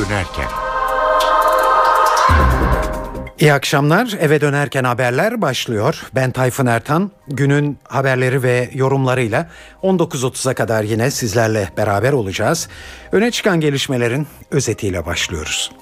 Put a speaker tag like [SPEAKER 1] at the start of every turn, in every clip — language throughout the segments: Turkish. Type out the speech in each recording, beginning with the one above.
[SPEAKER 1] dönerken.
[SPEAKER 2] İyi akşamlar. Eve dönerken haberler başlıyor. Ben Tayfun Ertan. Günün haberleri ve yorumlarıyla 19.30'a kadar yine sizlerle beraber olacağız. Öne çıkan gelişmelerin özetiyle başlıyoruz.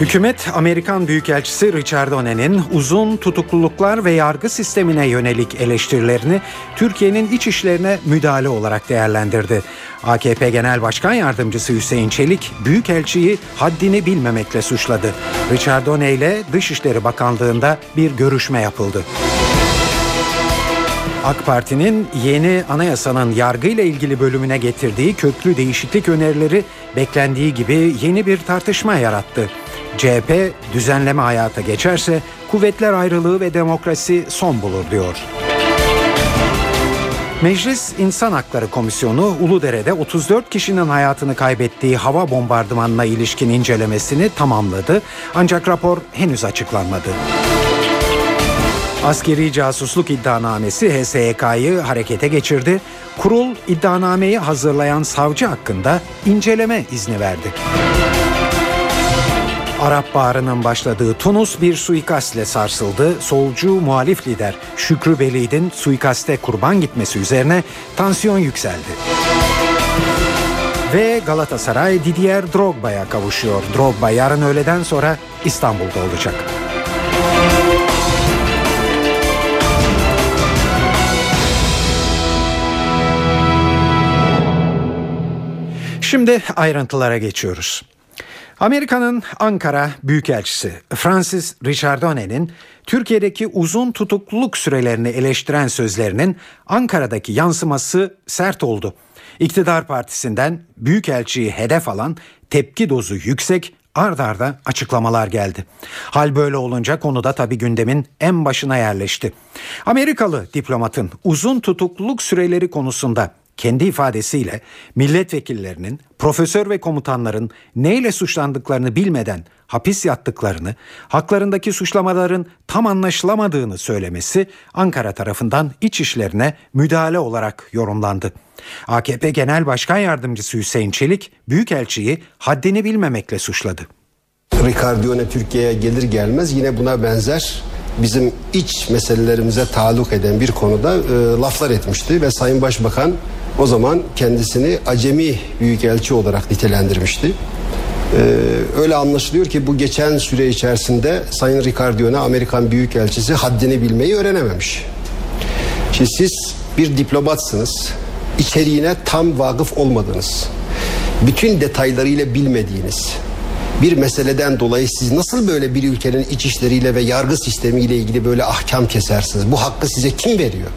[SPEAKER 2] Hükümet Amerikan Büyükelçisi Richard One'nin uzun tutukluluklar ve yargı sistemine yönelik eleştirilerini Türkiye'nin iç işlerine müdahale olarak değerlendirdi. AKP Genel Başkan Yardımcısı Hüseyin Çelik Büyükelçiyi haddini bilmemekle suçladı. Richard One ile Dışişleri Bakanlığı'nda bir görüşme yapıldı. AK Parti'nin yeni anayasanın yargıyla ilgili bölümüne getirdiği köklü değişiklik önerileri beklendiği gibi yeni bir tartışma yarattı. CHP düzenleme hayata geçerse kuvvetler ayrılığı ve demokrasi son bulur diyor. Meclis İnsan Hakları Komisyonu Uludere'de 34 kişinin hayatını kaybettiği hava bombardımanına ilişkin incelemesini tamamladı ancak rapor henüz açıklanmadı. Askeri casusluk iddianamesi HSYK'yı harekete geçirdi. Kurul iddianameyi hazırlayan savcı hakkında inceleme izni verdi. Arap Baharı'nın başladığı Tunus bir suikastle sarsıldı. Solcu muhalif lider Şükrü Belid'in suikaste kurban gitmesi üzerine tansiyon yükseldi. Ve Galatasaray Didier Drogba'ya kavuşuyor. Drogba yarın öğleden sonra İstanbul'da olacak. Şimdi ayrıntılara geçiyoruz. Amerika'nın Ankara Büyükelçisi Francis Richardone'nin Türkiye'deki uzun tutukluluk sürelerini eleştiren sözlerinin Ankara'daki yansıması sert oldu. İktidar partisinden Büyükelçiyi hedef alan tepki dozu yüksek ard arda açıklamalar geldi. Hal böyle olunca konuda tabi gündemin en başına yerleşti. Amerikalı diplomatın uzun tutukluluk süreleri konusunda kendi ifadesiyle milletvekillerinin, profesör ve komutanların neyle suçlandıklarını bilmeden hapis yattıklarını, haklarındaki suçlamaların tam anlaşılamadığını söylemesi Ankara tarafından iç işlerine müdahale olarak yorumlandı. AKP Genel Başkan Yardımcısı Hüseyin Çelik, Büyükelçiyi haddini bilmemekle suçladı.
[SPEAKER 3] Ricardione Türkiye'ye gelir gelmez yine buna benzer bizim iç meselelerimize taluk eden bir konuda e, laflar etmişti ve Sayın Başbakan o zaman kendisini acemi büyükelçi olarak nitelendirmişti. Ee, öyle anlaşılıyor ki bu geçen süre içerisinde Sayın Ricardione Amerikan Büyükelçisi haddini bilmeyi öğrenememiş. Şimdi siz bir diplomatsınız. İçeriğine tam vakıf olmadınız. Bütün detaylarıyla bilmediğiniz bir meseleden dolayı siz nasıl böyle bir ülkenin iç işleriyle ve yargı sistemiyle ilgili böyle ahkam kesersiniz? Bu hakkı size kim veriyor?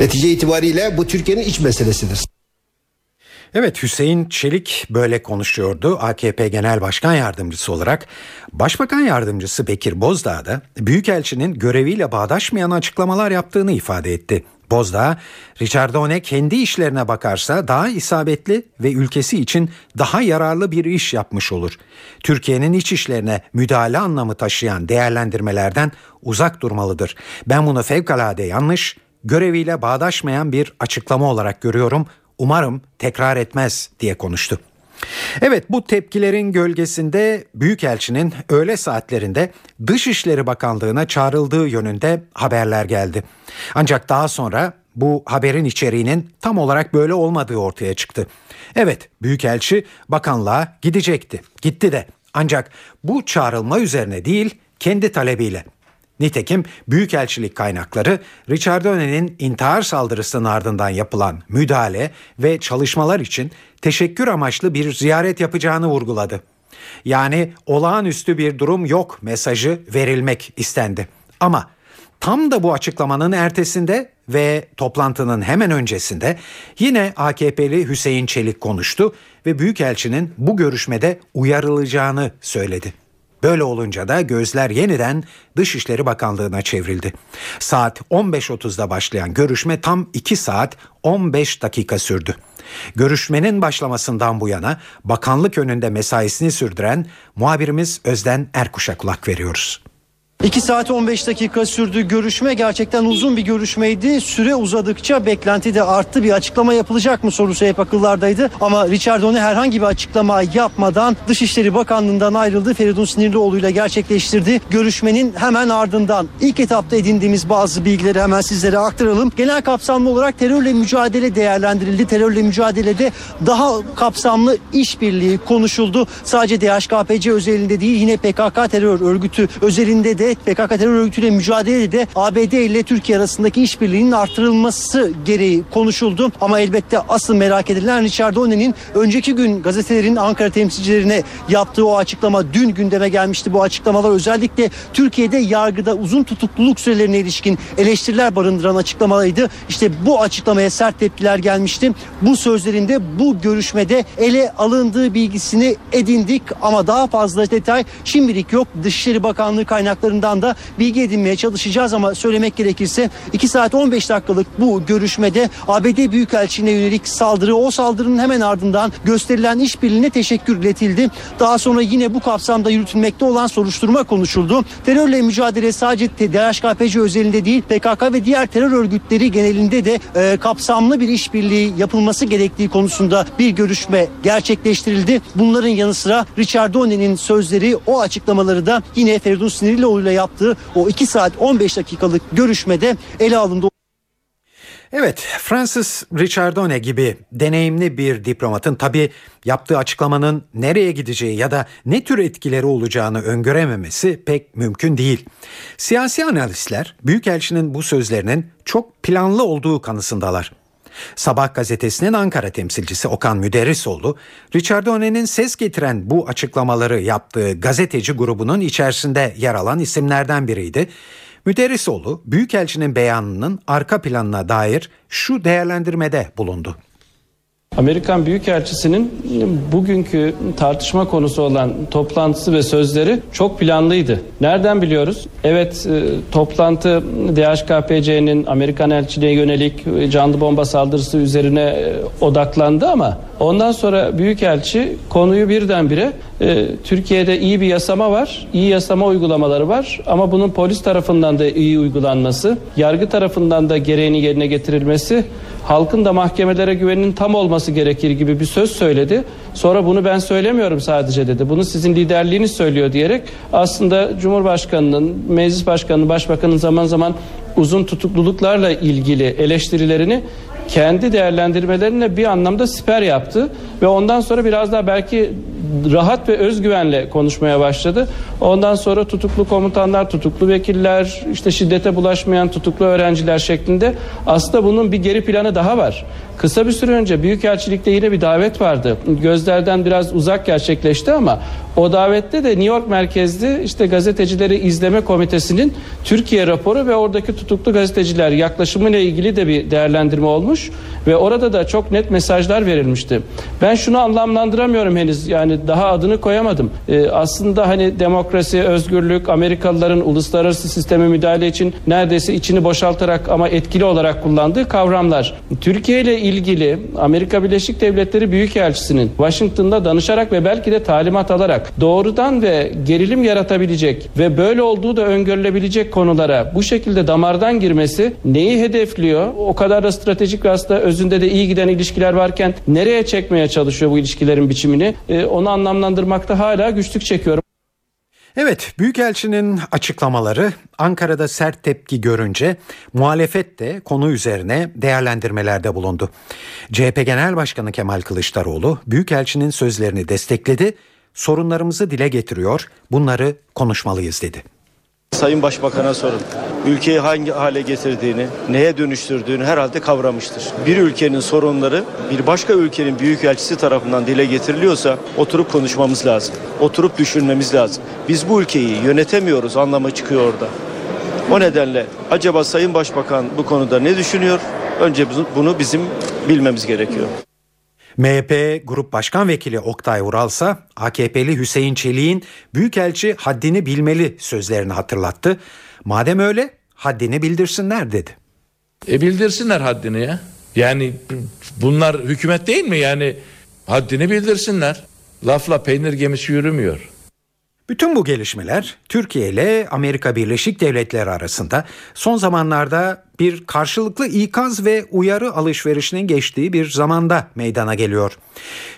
[SPEAKER 3] Netice itibariyle bu Türkiye'nin iç meselesidir.
[SPEAKER 2] Evet Hüseyin Çelik böyle konuşuyordu AKP Genel Başkan Yardımcısı olarak. Başbakan Yardımcısı Bekir Bozdağ da Büyükelçinin göreviyle bağdaşmayan açıklamalar yaptığını ifade etti. Bozdağ, Richardone kendi işlerine bakarsa daha isabetli ve ülkesi için daha yararlı bir iş yapmış olur. Türkiye'nin iç işlerine müdahale anlamı taşıyan değerlendirmelerden uzak durmalıdır. Ben bunu fevkalade yanlış, göreviyle bağdaşmayan bir açıklama olarak görüyorum. Umarım tekrar etmez diye konuştu. Evet bu tepkilerin gölgesinde Büyükelçinin öğle saatlerinde Dışişleri Bakanlığı'na çağrıldığı yönünde haberler geldi. Ancak daha sonra bu haberin içeriğinin tam olarak böyle olmadığı ortaya çıktı. Evet Büyükelçi bakanlığa gidecekti. Gitti de ancak bu çağrılma üzerine değil kendi talebiyle Nitekim Büyükelçilik kaynakları Richard Öne'nin intihar saldırısının ardından yapılan müdahale ve çalışmalar için teşekkür amaçlı bir ziyaret yapacağını vurguladı. Yani olağanüstü bir durum yok mesajı verilmek istendi. Ama tam da bu açıklamanın ertesinde ve toplantının hemen öncesinde yine AKP'li Hüseyin Çelik konuştu ve Büyükelçinin bu görüşmede uyarılacağını söyledi. Böyle olunca da gözler yeniden Dışişleri Bakanlığı'na çevrildi. Saat 15.30'da başlayan görüşme tam 2 saat 15 dakika sürdü. Görüşmenin başlamasından bu yana bakanlık önünde mesaisini sürdüren muhabirimiz Özden Erkuş'a kulak veriyoruz.
[SPEAKER 4] 2 saat 15 dakika sürdü görüşme. Gerçekten uzun bir görüşmeydi. Süre uzadıkça beklenti de arttı. Bir açıklama yapılacak mı sorusu hep akıllardaydı. Ama Richard One herhangi bir açıklama yapmadan Dışişleri Bakanlığı'ndan ayrıldı. Feridun Sinirlioğlu ile gerçekleştirdi. Görüşmenin hemen ardından ilk etapta edindiğimiz bazı bilgileri hemen sizlere aktaralım. Genel kapsamlı olarak terörle mücadele değerlendirildi. Terörle mücadelede daha kapsamlı işbirliği konuşuldu. Sadece DHKPC özelinde değil yine PKK terör örgütü özelinde de PKK terör örgütüyle mücadelede ABD ile Türkiye arasındaki işbirliğinin artırılması gereği konuşuldu. Ama elbette asıl merak edilen Richard One'nin önceki gün gazetelerin Ankara temsilcilerine yaptığı o açıklama dün gündeme gelmişti. Bu açıklamalar özellikle Türkiye'de yargıda uzun tutukluluk sürelerine ilişkin eleştiriler barındıran açıklamaydı. İşte bu açıklamaya sert tepkiler gelmişti. Bu sözlerinde bu görüşmede ele alındığı bilgisini edindik ama daha fazla detay şimdilik yok. Dışişleri Bakanlığı kaynaklarında kaynaklarından da bilgi edinmeye çalışacağız ama söylemek gerekirse 2 saat 15 dakikalık bu görüşmede ABD Büyükelçiliğine yönelik saldırı o saldırının hemen ardından gösterilen işbirliğine teşekkür iletildi. Daha sonra yine bu kapsamda yürütülmekte olan soruşturma konuşuldu. Terörle mücadele sadece DHKPC özelinde değil PKK ve diğer terör örgütleri genelinde de e, kapsamlı bir işbirliği yapılması gerektiği konusunda bir görüşme gerçekleştirildi. Bunların yanı sıra Richard Donne'nin sözleri o açıklamaları da yine Feridun Sinirlioğlu ile yaptığı o 2 saat 15 dakikalık görüşmede ele alındı.
[SPEAKER 2] Evet, Francis Richardone gibi deneyimli bir diplomatın tabi yaptığı açıklamanın nereye gideceği ya da ne tür etkileri olacağını öngörememesi pek mümkün değil. Siyasi analistler Büyükelçinin bu sözlerinin çok planlı olduğu kanısındalar. Sabah gazetesinin Ankara temsilcisi Okan Müderrisoğlu, Richard One'nin ses getiren bu açıklamaları yaptığı gazeteci grubunun içerisinde yer alan isimlerden biriydi. Müderrisoğlu, Büyükelçinin beyanının arka planına dair şu değerlendirmede bulundu.
[SPEAKER 5] Amerikan Büyükelçisi'nin bugünkü tartışma konusu olan toplantısı ve sözleri çok planlıydı. Nereden biliyoruz? Evet e, toplantı DHKPC'nin Amerikan elçiliğe yönelik canlı bomba saldırısı üzerine e, odaklandı ama ondan sonra Büyükelçi konuyu birdenbire e, Türkiye'de iyi bir yasama var, iyi yasama uygulamaları var ama bunun polis tarafından da iyi uygulanması, yargı tarafından da gereğini yerine getirilmesi halkın da mahkemelere güveninin tam olması gerekir gibi bir söz söyledi. Sonra bunu ben söylemiyorum sadece dedi. Bunu sizin liderliğiniz söylüyor diyerek aslında Cumhurbaşkanının, Meclis Başkanı'nın, Başbakan'ın zaman zaman uzun tutukluluklarla ilgili eleştirilerini kendi değerlendirmelerine bir anlamda siper yaptı ve ondan sonra biraz daha belki rahat ve özgüvenle konuşmaya başladı. Ondan sonra tutuklu komutanlar, tutuklu vekiller, işte şiddete bulaşmayan tutuklu öğrenciler şeklinde aslında bunun bir geri planı daha var. Kısa bir süre önce Büyükelçilik'te yine bir davet vardı. Gözlerden biraz uzak gerçekleşti ama o davette de New York merkezli işte gazetecileri izleme komitesinin Türkiye raporu ve oradaki tutuklu gazeteciler yaklaşımıyla ilgili de bir değerlendirme olmuş ve orada da çok net mesajlar verilmişti. Ben şunu anlamlandıramıyorum henüz yani daha adını koyamadım. Ee, aslında hani demokrasi, özgürlük, Amerikalıların uluslararası sisteme müdahale için neredeyse içini boşaltarak ama etkili olarak kullandığı kavramlar. Türkiye ile ilgili Amerika Birleşik Devletleri Büyükelçisi'nin Washington'da danışarak ve belki de talimat alarak doğrudan ve gerilim yaratabilecek ve böyle olduğu da öngörülebilecek konulara bu şekilde damardan girmesi neyi hedefliyor? O kadar da stratejik ve aslında özünde de iyi giden ilişkiler varken nereye çekmeye çalışıyor bu ilişkilerin biçimini? Ee, onu anlamlandırmakta hala güçlük çekiyorum.
[SPEAKER 2] Evet, Büyükelçinin açıklamaları Ankara'da sert tepki görünce muhalefet de konu üzerine değerlendirmelerde bulundu. CHP Genel Başkanı Kemal Kılıçdaroğlu Büyükelçinin sözlerini destekledi, sorunlarımızı dile getiriyor, bunları konuşmalıyız dedi.
[SPEAKER 6] Sayın Başbakan'a sorun. Ülkeyi hangi hale getirdiğini, neye dönüştürdüğünü herhalde kavramıştır. Bir ülkenin sorunları bir başka ülkenin büyükelçisi tarafından dile getiriliyorsa oturup konuşmamız lazım. Oturup düşünmemiz lazım. Biz bu ülkeyi yönetemiyoruz anlamı çıkıyor orada. O nedenle acaba Sayın Başbakan bu konuda ne düşünüyor? Önce bunu bizim bilmemiz gerekiyor.
[SPEAKER 2] MHP Grup Başkan Vekili Oktay Uralsa AKP'li Hüseyin Çelik'in Büyükelçi haddini bilmeli sözlerini hatırlattı. Madem öyle haddini bildirsinler dedi.
[SPEAKER 7] E bildirsinler haddini ya. Yani bunlar hükümet değil mi? Yani haddini bildirsinler. Lafla peynir gemisi yürümüyor.
[SPEAKER 2] Bütün bu gelişmeler Türkiye ile Amerika Birleşik Devletleri arasında son zamanlarda bir karşılıklı ikaz ve uyarı alışverişinin geçtiği bir zamanda meydana geliyor.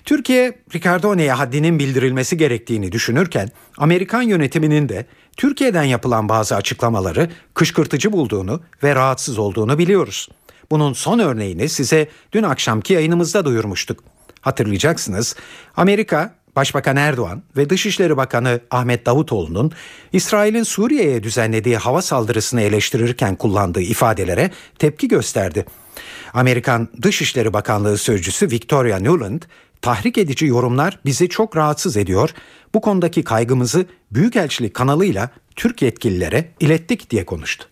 [SPEAKER 2] Türkiye, Ricardone'ye haddinin bildirilmesi gerektiğini düşünürken Amerikan yönetiminin de Türkiye'den yapılan bazı açıklamaları kışkırtıcı bulduğunu ve rahatsız olduğunu biliyoruz. Bunun son örneğini size dün akşamki yayınımızda duyurmuştuk. Hatırlayacaksınız Amerika Başbakan Erdoğan ve Dışişleri Bakanı Ahmet Davutoğlu'nun İsrail'in Suriye'ye düzenlediği hava saldırısını eleştirirken kullandığı ifadelere tepki gösterdi. Amerikan Dışişleri Bakanlığı sözcüsü Victoria Nuland, tahrik edici yorumlar bizi çok rahatsız ediyor. Bu konudaki kaygımızı Büyükelçilik kanalıyla Türk yetkililere ilettik diye konuştu.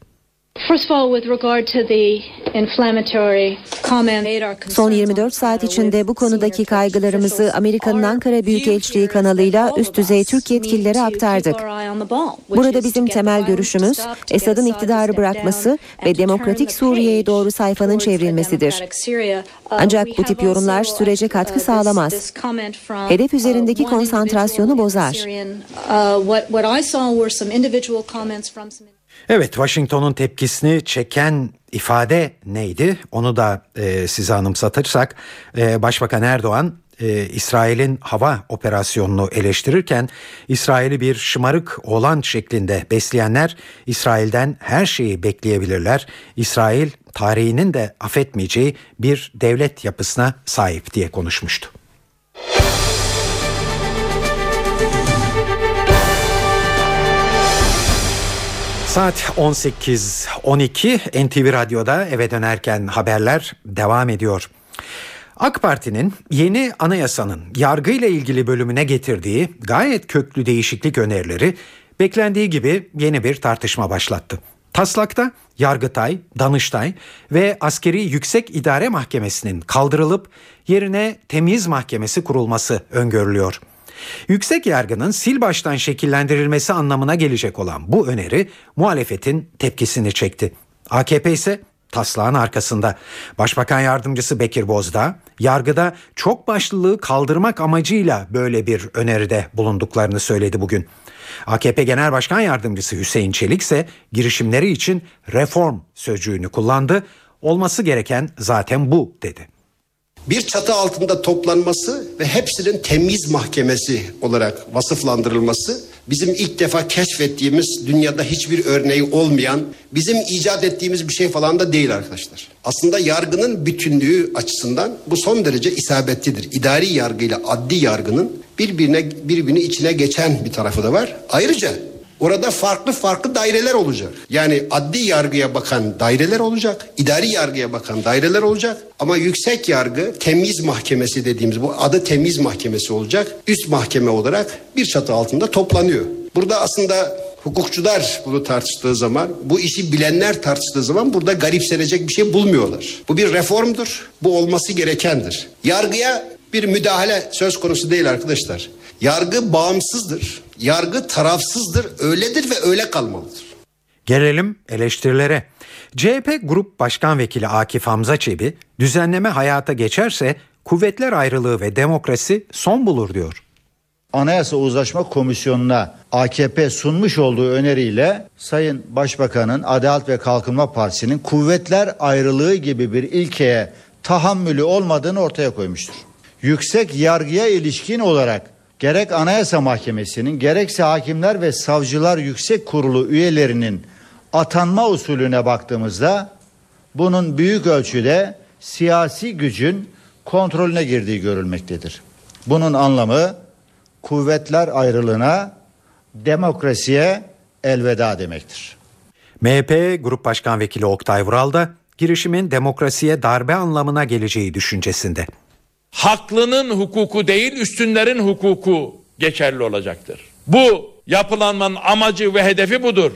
[SPEAKER 8] Son 24 saat içinde bu konudaki kaygılarımızı Amerika'nın Ankara Büyükelçiliği kanalıyla üst düzey Türk yetkililere aktardık. Burada bizim temel görüşümüz Esad'ın iktidarı bırakması ve demokratik Suriye'ye doğru sayfanın çevrilmesidir. Ancak bu tip yorumlar sürece katkı sağlamaz. Hedef üzerindeki konsantrasyonu bozar.
[SPEAKER 2] Evet, Washington'un tepkisini çeken ifade neydi? Onu da e, size anımsatırsak, e, Başbakan Erdoğan e, İsrail'in hava operasyonunu eleştirirken İsrail'i bir şımarık oğlan şeklinde besleyenler İsrail'den her şeyi bekleyebilirler. İsrail tarihinin de affetmeyeceği bir devlet yapısına sahip diye konuşmuştu. Saat 18.12 NTV Radyo'da eve dönerken haberler devam ediyor. AK Parti'nin yeni anayasanın yargıyla ilgili bölümüne getirdiği gayet köklü değişiklik önerileri beklendiği gibi yeni bir tartışma başlattı. Taslakta Yargıtay, Danıştay ve Askeri Yüksek İdare Mahkemesi'nin kaldırılıp yerine Temiz Mahkemesi kurulması öngörülüyor. Yüksek yargının sil baştan şekillendirilmesi anlamına gelecek olan bu öneri muhalefetin tepkisini çekti. AKP ise taslağın arkasında. Başbakan yardımcısı Bekir Bozdağ, yargıda çok başlılığı kaldırmak amacıyla böyle bir öneride bulunduklarını söyledi bugün. AKP Genel Başkan Yardımcısı Hüseyin Çelik ise girişimleri için reform sözcüğünü kullandı. Olması gereken zaten bu dedi
[SPEAKER 3] bir çatı altında toplanması ve hepsinin temiz mahkemesi olarak vasıflandırılması bizim ilk defa keşfettiğimiz dünyada hiçbir örneği olmayan bizim icat ettiğimiz bir şey falan da değil arkadaşlar. Aslında yargının bütünlüğü açısından bu son derece isabetlidir. İdari yargıyla adli yargının birbirine birbirini içine geçen bir tarafı da var. Ayrıca Orada farklı farklı daireler olacak. Yani adli yargıya bakan daireler olacak, idari yargıya bakan daireler olacak. Ama yüksek yargı temiz mahkemesi dediğimiz bu adı temiz mahkemesi olacak. Üst mahkeme olarak bir çatı altında toplanıyor. Burada aslında hukukçular bunu tartıştığı zaman, bu işi bilenler tartıştığı zaman burada garipsenecek bir şey bulmuyorlar. Bu bir reformdur. Bu olması gerekendir. Yargıya bir müdahale söz konusu değil arkadaşlar. Yargı bağımsızdır. Yargı tarafsızdır. Öyledir ve öyle kalmalıdır.
[SPEAKER 2] Gelelim eleştirilere. CHP Grup Başkan Vekili Akif Hamza Çebi, düzenleme hayata geçerse kuvvetler ayrılığı ve demokrasi son bulur diyor.
[SPEAKER 9] Anayasa Uzlaşma Komisyonu'na AKP sunmuş olduğu öneriyle Sayın Başbakan'ın Adalet ve Kalkınma Partisi'nin kuvvetler ayrılığı gibi bir ilkeye tahammülü olmadığını ortaya koymuştur. Yüksek yargıya ilişkin olarak gerek Anayasa Mahkemesi'nin gerekse Hakimler ve Savcılar Yüksek Kurulu üyelerinin atanma usulüne baktığımızda bunun büyük ölçüde siyasi gücün kontrolüne girdiği görülmektedir. Bunun anlamı kuvvetler ayrılığına, demokrasiye elveda demektir.
[SPEAKER 2] MHP Grup Başkan Vekili Oktay Vural da girişimin demokrasiye darbe anlamına geleceği düşüncesinde
[SPEAKER 7] haklının hukuku değil üstünlerin hukuku geçerli olacaktır. Bu yapılanmanın amacı ve hedefi budur.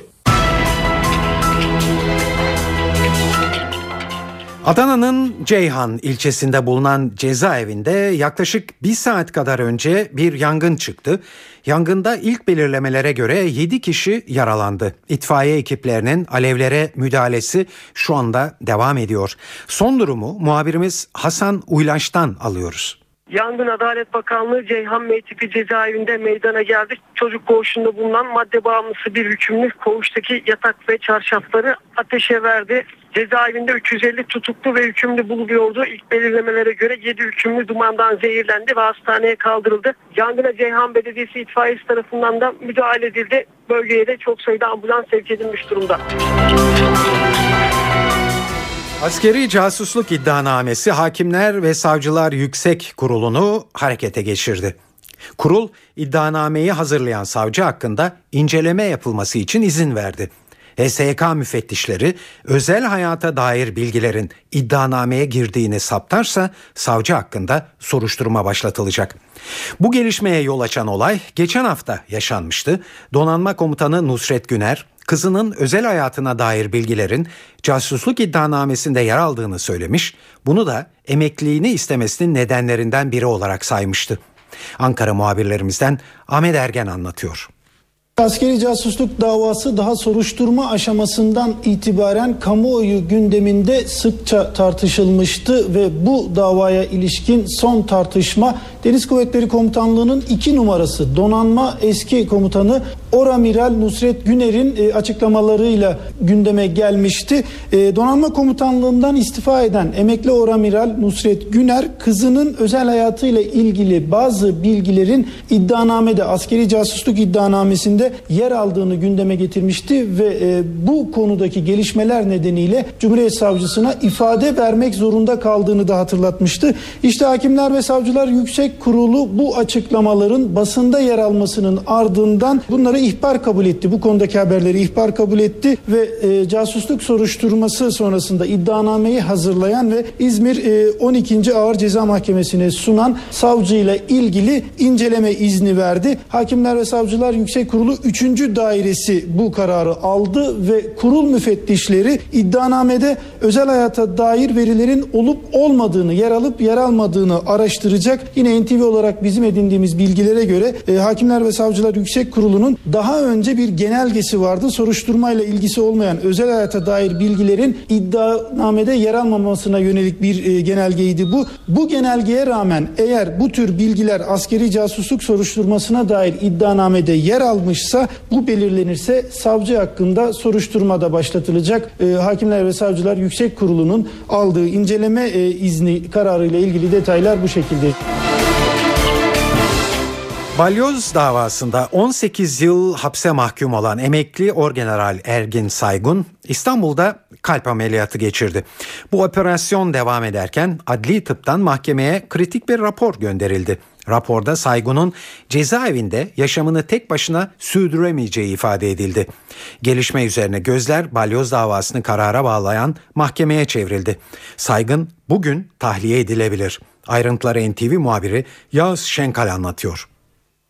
[SPEAKER 2] Adana'nın Ceyhan ilçesinde bulunan cezaevinde yaklaşık bir saat kadar önce bir yangın çıktı. Yangında ilk belirlemelere göre 7 kişi yaralandı. İtfaiye ekiplerinin alevlere müdahalesi şu anda devam ediyor. Son durumu muhabirimiz Hasan Uylaş'tan alıyoruz.
[SPEAKER 10] Yangın Adalet Bakanlığı Ceyhan Bey cezaevinde meydana geldi. Çocuk koğuşunda bulunan madde bağımlısı bir hükümlü koğuştaki yatak ve çarşafları ateşe verdi. Cezaevinde 350 tutuklu ve hükümlü bulunuyordu. İlk belirlemelere göre 7 hükümlü dumandan zehirlendi ve hastaneye kaldırıldı. Yangına Ceyhan Belediyesi itfaiyesi tarafından da müdahale edildi. Bölgeye de çok sayıda ambulans sevk edilmiş durumda.
[SPEAKER 2] Askeri casusluk iddianamesi Hakimler ve Savcılar Yüksek Kurulu'nu harekete geçirdi. Kurul iddianameyi hazırlayan savcı hakkında inceleme yapılması için izin verdi. HSYK müfettişleri özel hayata dair bilgilerin iddianameye girdiğini saptarsa savcı hakkında soruşturma başlatılacak. Bu gelişmeye yol açan olay geçen hafta yaşanmıştı. Donanma Komutanı Nusret Güner kızının özel hayatına dair bilgilerin casusluk iddianamesinde yer aldığını söylemiş, bunu da emekliliğini istemesinin nedenlerinden biri olarak saymıştı. Ankara muhabirlerimizden Ahmet Ergen anlatıyor.
[SPEAKER 11] Askeri casusluk davası daha soruşturma aşamasından itibaren kamuoyu gündeminde sıkça tartışılmıştı ve bu davaya ilişkin son tartışma Deniz Kuvvetleri Komutanlığı'nın iki numarası donanma eski komutanı Oramiral Nusret Güner'in e, açıklamalarıyla gündeme gelmişti. E, donanma komutanlığından istifa eden emekli Oramiral Nusret Güner kızının özel hayatıyla ilgili bazı bilgilerin iddianamede askeri casusluk iddianamesinde yer aldığını gündeme getirmişti ve e, bu konudaki gelişmeler nedeniyle Cumhuriyet Savcısına ifade vermek zorunda kaldığını da hatırlatmıştı. İşte Hakimler ve Savcılar Yüksek Kurulu bu açıklamaların basında yer almasının ardından bunları ihbar kabul etti. Bu konudaki haberleri ihbar kabul etti ve e, casusluk soruşturması sonrasında iddianameyi hazırlayan ve İzmir e, 12. Ağır Ceza Mahkemesi'ne sunan savcıyla ilgili inceleme izni verdi. Hakimler ve Savcılar Yüksek Kurulu 3. dairesi bu kararı aldı ve kurul müfettişleri iddianamede özel hayata dair verilerin olup olmadığını, yer alıp yer almadığını araştıracak. Yine NTV olarak bizim edindiğimiz bilgilere göre e, Hakimler ve Savcılar Yüksek Kurulu'nun daha önce bir genelgesi vardı. Soruşturmayla ilgisi olmayan özel hayata dair bilgilerin iddianamede yer almamasına yönelik bir e, genelgeydi bu. Bu genelgeye rağmen eğer bu tür bilgiler askeri casusluk soruşturmasına dair iddianamede yer almışsa bu belirlenirse savcı hakkında soruşturma da başlatılacak. E, Hakimler ve Savcılar Yüksek Kurulu'nun aldığı inceleme e, izni kararıyla ilgili detaylar bu şekilde.
[SPEAKER 2] Balyoz davasında 18 yıl hapse mahkum olan emekli Orgeneral Ergin Saygun İstanbul'da kalp ameliyatı geçirdi. Bu operasyon devam ederken adli tıptan mahkemeye kritik bir rapor gönderildi. Raporda Saygun'un cezaevinde yaşamını tek başına sürdüremeyeceği ifade edildi. Gelişme üzerine gözler balyoz davasını karara bağlayan mahkemeye çevrildi. Saygın bugün tahliye edilebilir. Ayrıntıları NTV muhabiri Yağız Şenkal anlatıyor.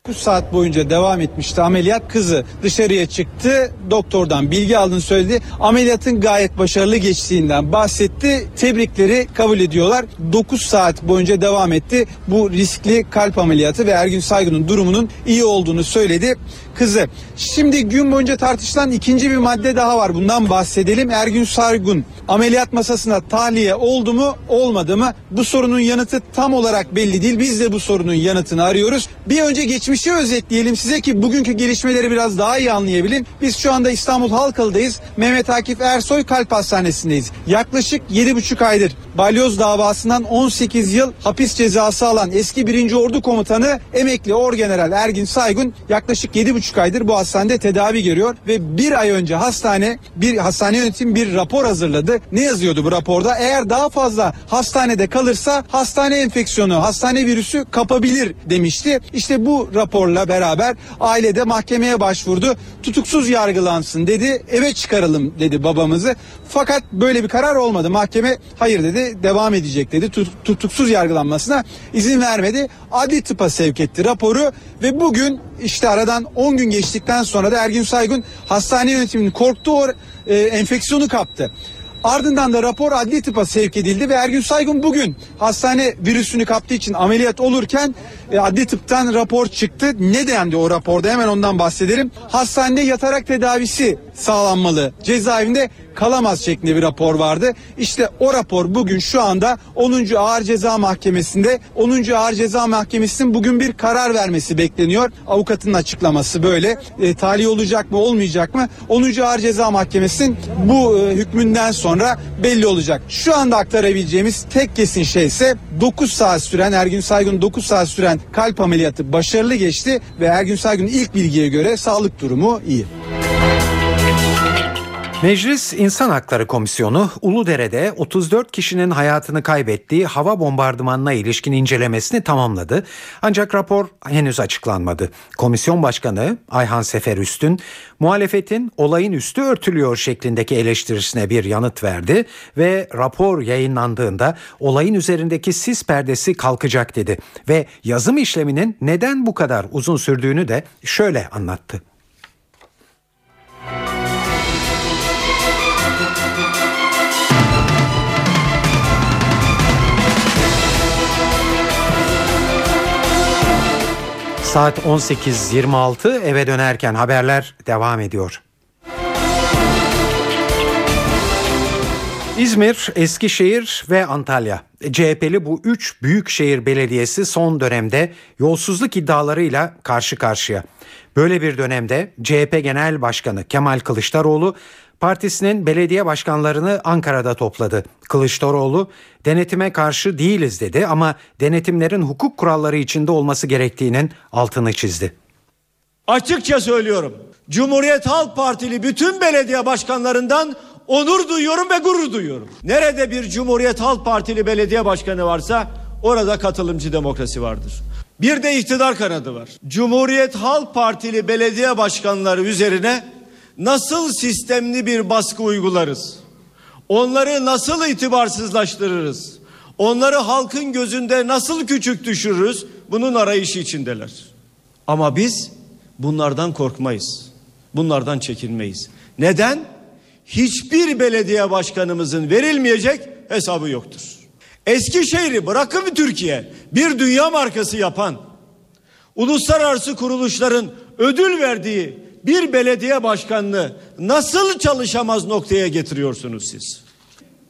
[SPEAKER 12] 9 saat boyunca devam etmişti ameliyat. Kızı dışarıya çıktı. Doktordan bilgi aldığını söyledi. Ameliyatın gayet başarılı geçtiğinden bahsetti. Tebrikleri kabul ediyorlar. 9 saat boyunca devam etti. Bu riskli kalp ameliyatı ve Ergün Saygun'un durumunun iyi olduğunu söyledi kızı. Şimdi gün boyunca tartışılan ikinci bir madde daha var. Bundan bahsedelim. Ergün Saygun ameliyat masasına tahliye oldu mu olmadı mı? Bu sorunun yanıtı tam olarak belli değil. Biz de bu sorunun yanıtını arıyoruz. Bir önce geçmişi özetleyelim size ki bugünkü gelişmeleri biraz daha iyi anlayabilin. Biz şu anda İstanbul Halkalı'dayız. Mehmet Akif Ersoy Kalp Hastanesi'ndeyiz. Yaklaşık 7,5 aydır balyoz davasından 18 yıl hapis cezası alan eski 1. Ordu Komutanı emekli Orgeneral Ergin Saygun yaklaşık 7,5 aydır bu hastanede tedavi görüyor ve bir ay önce hastane bir hastane yönetim bir rapor hazırladı. Ne yazıyordu bu raporda? Eğer daha fazla hastanede kalırsa hastane enfeksiyonu, hastane virüsü kapabilir demişti. İşte bu raporla beraber ailede mahkemeye başvurdu. Tutuksuz yargılansın dedi. Eve çıkaralım dedi babamızı. Fakat böyle bir karar olmadı. Mahkeme hayır dedi. Devam edecek dedi. Tutuksuz yargılanmasına izin vermedi. Adli tıpa sevk etti raporu ve bugün işte aradan 10 gün geçtikten sonra da Ergün Saygun hastane yönetiminin korktuğu e, enfeksiyonu kaptı. Ardından da rapor adli tıpa sevk edildi ve Ergün Saygun bugün hastane virüsünü kaptığı için ameliyat olurken e, adli tıptan rapor çıktı. Ne dendi o raporda hemen ondan bahsedelim. Hastanede yatarak tedavisi sağlanmalı. Cezaevinde kalamaz şeklinde bir rapor vardı. İşte o rapor bugün şu anda 10. Ağır Ceza Mahkemesi'nde 10. Ağır Ceza Mahkemesi'nin bugün bir karar vermesi bekleniyor. Avukatın açıklaması böyle. E, talih olacak mı olmayacak mı? 10. Ağır Ceza Mahkemesi'nin bu e, hükmünden sonra belli olacak. Şu anda aktarabileceğimiz tek kesin şey ise 9 saat süren Ergün Saygın 9 saat süren kalp ameliyatı başarılı geçti ve Ergün Saygın'ın ilk bilgiye göre sağlık durumu iyi.
[SPEAKER 2] Meclis İnsan Hakları Komisyonu Uludere'de 34 kişinin hayatını kaybettiği hava bombardımanına ilişkin incelemesini tamamladı. Ancak rapor henüz açıklanmadı. Komisyon Başkanı Ayhan Sefer Üstün muhalefetin olayın üstü örtülüyor şeklindeki eleştirisine bir yanıt verdi ve rapor yayınlandığında olayın üzerindeki sis perdesi kalkacak dedi ve yazım işleminin neden bu kadar uzun sürdüğünü de şöyle anlattı. Saat 18.26 eve dönerken haberler devam ediyor. İzmir, Eskişehir ve Antalya. CHP'li bu üç büyük şehir belediyesi son dönemde yolsuzluk iddialarıyla karşı karşıya. Böyle bir dönemde CHP Genel Başkanı Kemal Kılıçdaroğlu partisinin belediye başkanlarını Ankara'da topladı. Kılıçdaroğlu denetime karşı değiliz dedi ama denetimlerin hukuk kuralları içinde olması gerektiğinin altını çizdi.
[SPEAKER 6] Açıkça söylüyorum. Cumhuriyet Halk Partili bütün belediye başkanlarından onur duyuyorum ve gurur duyuyorum. Nerede bir Cumhuriyet Halk Partili belediye başkanı varsa orada katılımcı demokrasi vardır. Bir de iktidar kanadı var. Cumhuriyet Halk Partili belediye başkanları üzerine nasıl sistemli bir baskı uygularız? Onları nasıl itibarsızlaştırırız? Onları halkın gözünde nasıl küçük düşürürüz? Bunun arayışı içindeler. Ama biz bunlardan korkmayız. Bunlardan çekinmeyiz. Neden? Hiçbir belediye başkanımızın verilmeyecek hesabı yoktur. Eskişehir'i bırakın Türkiye bir dünya markası yapan uluslararası kuruluşların ödül verdiği bir belediye başkanını nasıl çalışamaz noktaya getiriyorsunuz siz?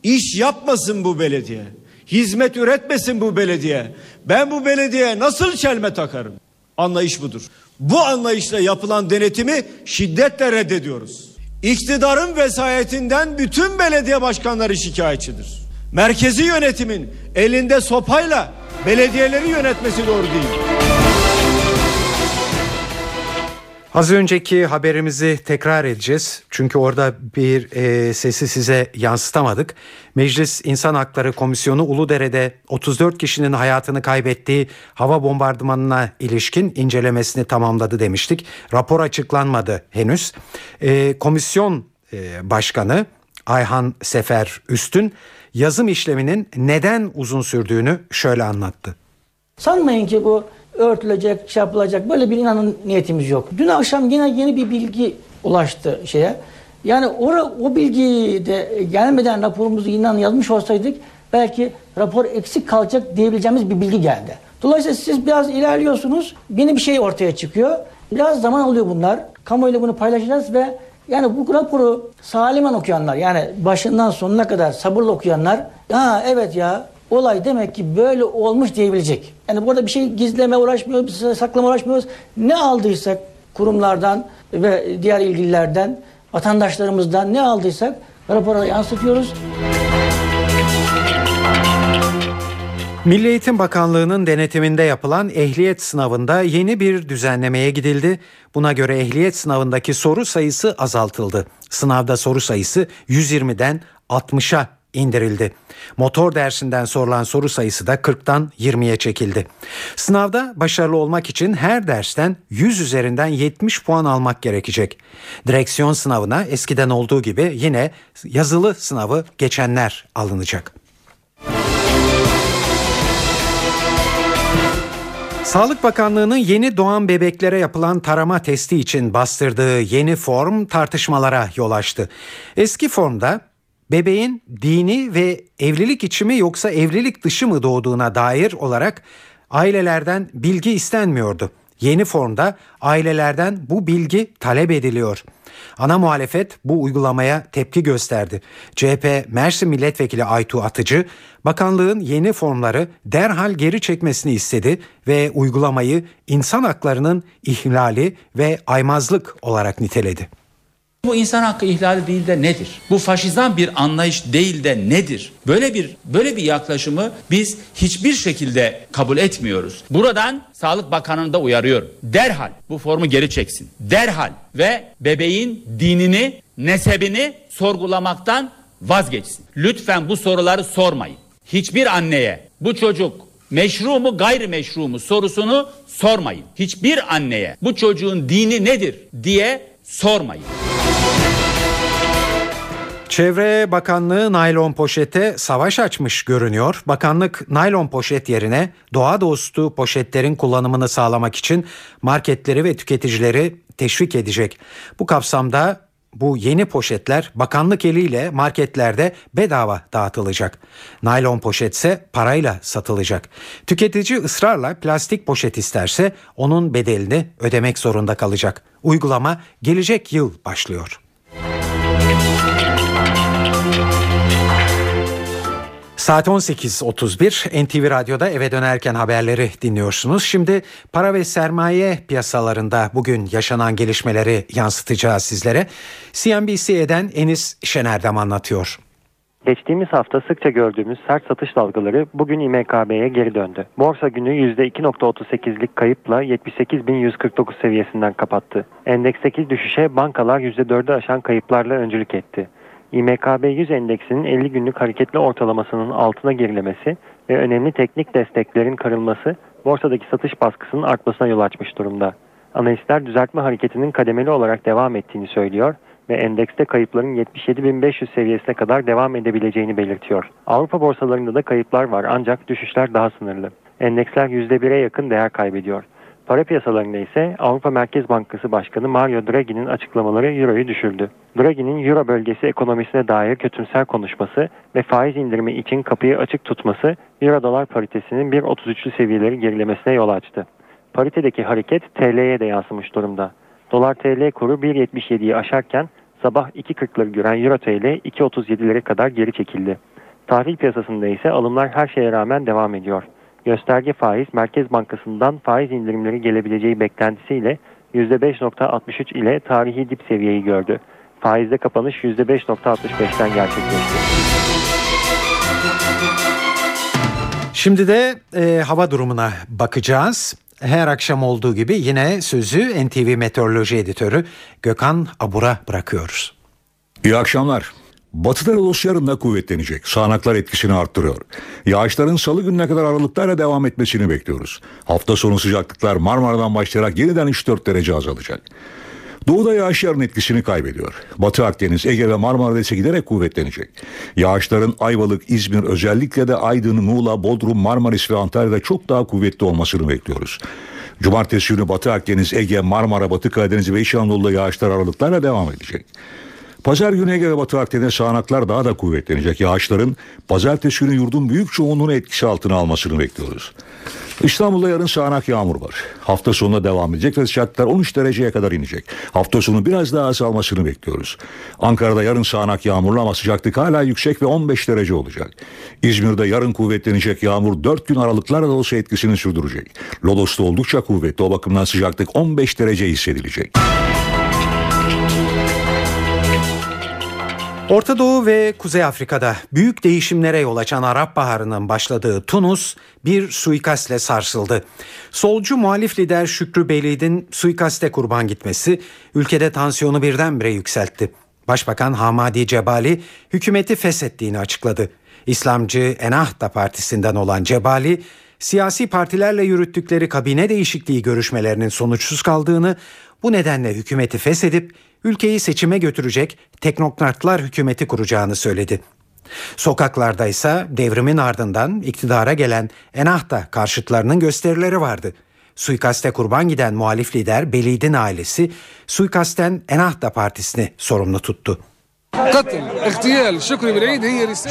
[SPEAKER 6] İş yapmasın bu belediye. Hizmet üretmesin bu belediye. Ben bu belediyeye nasıl çelme takarım? Anlayış budur. Bu anlayışla yapılan denetimi şiddetle reddediyoruz. İktidarın vesayetinden bütün belediye başkanları şikayetçidir. Merkezi yönetimin elinde sopayla belediyeleri yönetmesi doğru değil.
[SPEAKER 2] Az önceki haberimizi tekrar edeceğiz. Çünkü orada bir e, sesi size yansıtamadık. Meclis İnsan Hakları Komisyonu Uludere'de 34 kişinin hayatını kaybettiği hava bombardımanına ilişkin incelemesini tamamladı demiştik. Rapor açıklanmadı henüz. E, komisyon e, başkanı Ayhan Sefer Üstün yazım işleminin neden uzun sürdüğünü şöyle anlattı.
[SPEAKER 13] Sanmayın ki bu örtülecek, şey yapılacak böyle bir inanın niyetimiz yok. Dün akşam yine yeni bir bilgi ulaştı şeye. Yani o, o bilgi de gelmeden raporumuzu inan yazmış olsaydık belki rapor eksik kalacak diyebileceğimiz bir bilgi geldi. Dolayısıyla siz biraz ilerliyorsunuz, yeni bir şey ortaya çıkıyor. Biraz zaman alıyor bunlar. Kamuoyuyla bunu paylaşacağız ve yani bu raporu salimen okuyanlar yani başından sonuna kadar sabırla okuyanlar ha evet ya olay demek ki böyle olmuş diyebilecek. Yani burada bir şey gizleme uğraşmıyoruz, saklama uğraşmıyoruz. Ne aldıysak kurumlardan ve diğer ilgililerden, vatandaşlarımızdan ne aldıysak rapora yansıtıyoruz.
[SPEAKER 2] Milli Eğitim Bakanlığı'nın denetiminde yapılan ehliyet sınavında yeni bir düzenlemeye gidildi. Buna göre ehliyet sınavındaki soru sayısı azaltıldı. Sınavda soru sayısı 120'den 60'a indirildi. Motor dersinden sorulan soru sayısı da 40'tan 20'ye çekildi. Sınavda başarılı olmak için her dersten 100 üzerinden 70 puan almak gerekecek. Direksiyon sınavına eskiden olduğu gibi yine yazılı sınavı geçenler alınacak. Sağlık Bakanlığı'nın yeni doğan bebeklere yapılan tarama testi için bastırdığı yeni form tartışmalara yol açtı. Eski formda bebeğin dini ve evlilik içi mi yoksa evlilik dışı mı doğduğuna dair olarak ailelerden bilgi istenmiyordu. yeni formda ailelerden bu bilgi talep ediliyor. Ana muhalefet bu uygulamaya tepki gösterdi. CHP Mersin Milletvekili Aytu Atıcı, bakanlığın yeni formları derhal geri çekmesini istedi ve uygulamayı insan haklarının ihlali ve aymazlık olarak niteledi.
[SPEAKER 14] Bu insan hakkı ihlali değil de nedir? Bu faşizan bir anlayış değil de nedir? Böyle bir böyle bir yaklaşımı biz hiçbir şekilde kabul etmiyoruz. Buradan Sağlık Bakanı'nı da uyarıyorum. Derhal bu formu geri çeksin. Derhal ve bebeğin dinini, nesebini sorgulamaktan vazgeçsin. Lütfen bu soruları sormayın. Hiçbir anneye bu çocuk meşru mu gayrimeşru mu sorusunu sormayın. Hiçbir anneye bu çocuğun dini nedir diye sormayın.
[SPEAKER 2] Çevre Bakanlığı naylon poşete savaş açmış görünüyor. Bakanlık naylon poşet yerine doğa dostu poşetlerin kullanımını sağlamak için marketleri ve tüketicileri teşvik edecek. Bu kapsamda bu yeni poşetler bakanlık eliyle marketlerde bedava dağıtılacak. Naylon poşetse parayla satılacak. Tüketici ısrarla plastik poşet isterse onun bedelini ödemek zorunda kalacak. Uygulama gelecek yıl başlıyor. Saat 18.31 NTV Radyo'da eve dönerken haberleri dinliyorsunuz. Şimdi para ve sermaye piyasalarında bugün yaşanan gelişmeleri yansıtacağız sizlere. CNBC'den Enis Şener'dem anlatıyor.
[SPEAKER 15] Geçtiğimiz hafta sıkça gördüğümüz sert satış dalgaları bugün İMKB'ye geri döndü. Borsa günü %2.38'lik kayıpla 78.149 seviyesinden kapattı. Endeksteki düşüşe bankalar %4'ü aşan kayıplarla öncülük etti. İMKB 100 endeksinin 50 günlük hareketli ortalamasının altına gerilemesi ve önemli teknik desteklerin kırılması borsadaki satış baskısının artmasına yol açmış durumda. Analistler düzeltme hareketinin kademeli olarak devam ettiğini söylüyor ve endekste kayıpların 77.500 seviyesine kadar devam edebileceğini belirtiyor. Avrupa borsalarında da kayıplar var ancak düşüşler daha sınırlı. Endeksler %1'e yakın değer kaybediyor. Para piyasalarında ise Avrupa Merkez Bankası Başkanı Mario Draghi'nin açıklamaları Euro'yu düşürdü. Draghi'nin Euro bölgesi ekonomisine dair kötümser konuşması ve faiz indirimi için kapıyı açık tutması Euro dolar paritesinin 1.33'lü seviyeleri gerilemesine yol açtı. Paritedeki hareket TL'ye de yansımış durumda. Dolar TL kuru 1.77'yi aşarken sabah 2.40'ları gören Euro TL 2.37'lere kadar geri çekildi. Tahvil piyasasında ise alımlar her şeye rağmen devam ediyor. Gösterge faiz Merkez Bankası'ndan faiz indirimleri gelebileceği beklentisiyle %5.63 ile tarihi dip seviyeyi gördü. Faizde kapanış %5.65'ten gerçekleşti.
[SPEAKER 2] Şimdi de e, hava durumuna bakacağız. Her akşam olduğu gibi yine sözü NTV Meteoroloji Editörü Gökhan Abur'a bırakıyoruz.
[SPEAKER 16] İyi akşamlar. Batıda Rodos yarın da kuvvetlenecek. Sağanaklar etkisini arttırıyor. Yağışların salı gününe kadar aralıklarla devam etmesini bekliyoruz. Hafta sonu sıcaklıklar Marmara'dan başlayarak yeniden 3-4 derece azalacak. Doğuda yağış yarın etkisini kaybediyor. Batı Akdeniz, Ege ve Marmara'da ise giderek kuvvetlenecek. Yağışların Ayvalık, İzmir özellikle de Aydın, Muğla, Bodrum, Marmaris ve Antalya'da çok daha kuvvetli olmasını bekliyoruz. Cumartesi günü Batı Akdeniz, Ege, Marmara, Batı Karadeniz ve İç Anadolu'da yağışlar aralıklarla devam edecek. Pazar günü Ege ve Batı Akdeniz sağanaklar daha da kuvvetlenecek. Yağışların pazartesi günü yurdun büyük çoğunluğunu etkisi altına almasını bekliyoruz. İstanbul'da yarın sağanak yağmur var. Hafta sonuna devam edecek ve sıcaklıklar 13 dereceye kadar inecek. Hafta sonu biraz daha azalmasını bekliyoruz. Ankara'da yarın sağanak yağmurlu ama sıcaklık hala yüksek ve 15 derece olacak. İzmir'de yarın kuvvetlenecek yağmur 4 gün aralıklarla da olsa etkisini sürdürecek. Lodos'ta oldukça kuvvetli o bakımdan sıcaklık 15 derece hissedilecek.
[SPEAKER 2] Orta Doğu ve Kuzey Afrika'da büyük değişimlere yol açan Arap Baharı'nın başladığı Tunus bir suikastle sarsıldı. Solcu muhalif lider Şükrü Belid'in suikaste kurban gitmesi ülkede tansiyonu birdenbire yükseltti. Başbakan Hamadi Cebali hükümeti feshettiğini açıkladı. İslamcı Ennahda Partisi'nden olan Cebali, siyasi partilerle yürüttükleri kabine değişikliği görüşmelerinin sonuçsuz kaldığını, bu nedenle hükümeti feshedip ülkeyi seçime götürecek teknokratlar hükümeti kuracağını söyledi. Sokaklarda ise devrimin ardından iktidara gelen Ennahda karşıtlarının gösterileri vardı. Suikaste kurban giden muhalif lider Belid'in ailesi suikasten Ennahda Partisi'ni sorumlu tuttu.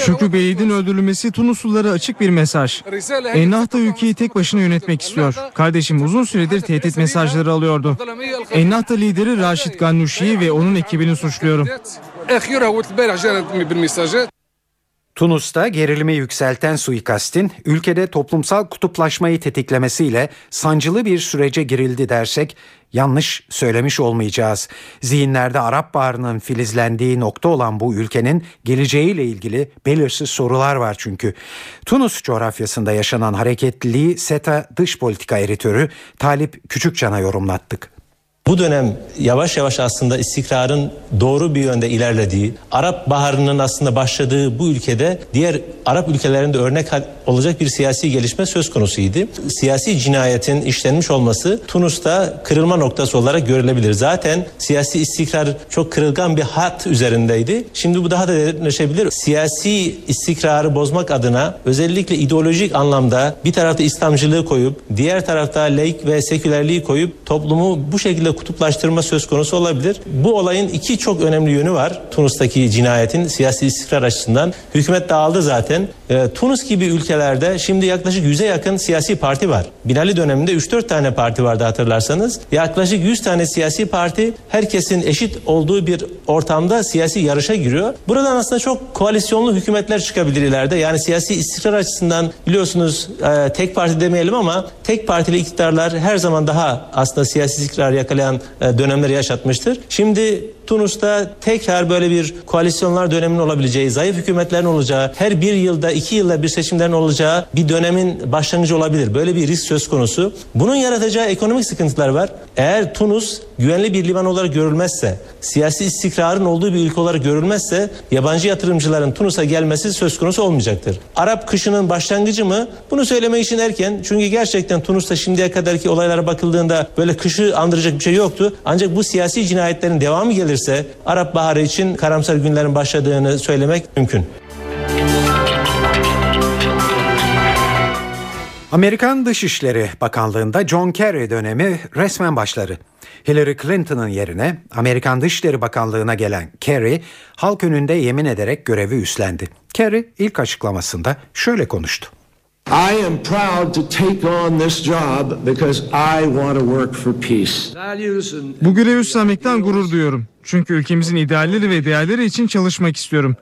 [SPEAKER 17] Şükrü Bey'in öldürülmesi Tunuslulara açık bir mesaj. Ennahda ülkeyi tek başına yönetmek istiyor. Kardeşim uzun süredir tehdit mesajları alıyordu. Ennahda lideri Raşit Gannuşi'yi ve onun ekibini suçluyorum.
[SPEAKER 2] Tunus'ta gerilimi yükselten suikastin ülkede toplumsal kutuplaşmayı tetiklemesiyle sancılı bir sürece girildi dersek yanlış söylemiş olmayacağız. Zihinlerde Arap Baharı'nın filizlendiği nokta olan bu ülkenin geleceğiyle ilgili belirsiz sorular var çünkü. Tunus coğrafyasında yaşanan hareketliliği SETA dış politika editörü Talip Küçükcan'a yorumlattık.
[SPEAKER 18] Bu dönem yavaş yavaş aslında istikrarın doğru bir yönde ilerlediği, Arap Baharı'nın aslında başladığı bu ülkede diğer Arap ülkelerinde örnek olacak bir siyasi gelişme söz konusuydu. Siyasi cinayetin işlenmiş olması Tunus'ta kırılma noktası olarak görülebilir. Zaten siyasi istikrar çok kırılgan bir hat üzerindeydi. Şimdi bu daha da derinleşebilir. Siyasi istikrarı bozmak adına özellikle ideolojik anlamda bir tarafta İslamcılığı koyup diğer tarafta laik ve sekülerliği koyup toplumu bu şekilde kutuplaştırma söz konusu olabilir. Bu olayın iki çok önemli yönü var. Tunus'taki cinayetin siyasi istikrar açısından. Hükümet dağıldı zaten. E, Tunus gibi ülkelerde şimdi yaklaşık 100'e yakın siyasi parti var. Binali döneminde 3-4 tane parti vardı hatırlarsanız. Yaklaşık 100 tane siyasi parti herkesin eşit olduğu bir ortamda siyasi yarışa giriyor. Buradan aslında çok koalisyonlu hükümetler çıkabilir ileride. Yani siyasi istikrar açısından biliyorsunuz e, tek parti demeyelim ama tek partili iktidarlar her zaman daha aslında siyasi istikrar yakalayan e, dönemleri yaşatmıştır. Şimdi Tunus'ta tekrar böyle bir koalisyonlar döneminin olabileceği, zayıf hükümetlerin olacağı, her bir yılda iki yılda bir seçimlerin olacağı bir dönemin başlangıcı olabilir. Böyle bir risk söz konusu. Bunun yaratacağı ekonomik sıkıntılar var. Eğer Tunus güvenli bir liman olarak görülmezse, siyasi istikrarın olduğu bir ülke olarak görülmezse yabancı yatırımcıların Tunus'a gelmesi söz konusu olmayacaktır. Arap kışının başlangıcı mı? Bunu söylemek için erken. Çünkü gerçekten Tunus'ta şimdiye kadarki olaylara bakıldığında böyle kışı andıracak bir şey yoktu. Ancak bu siyasi cinayetlerin devamı gelirse Arap Baharı için karamsar günlerin başladığını söylemek mümkün.
[SPEAKER 2] Amerikan Dışişleri Bakanlığı'nda John Kerry dönemi resmen başladı. Hillary Clinton'ın yerine Amerikan Dışişleri Bakanlığı'na gelen Kerry halk önünde yemin ederek görevi üstlendi. Kerry ilk açıklamasında şöyle konuştu.
[SPEAKER 19] I am proud to take on this job because I want to work for peace.
[SPEAKER 17] Bu görevi üstlenmekten gurur duyuyorum. Çünkü ülkemizin idealleri ve değerleri için çalışmak istiyorum.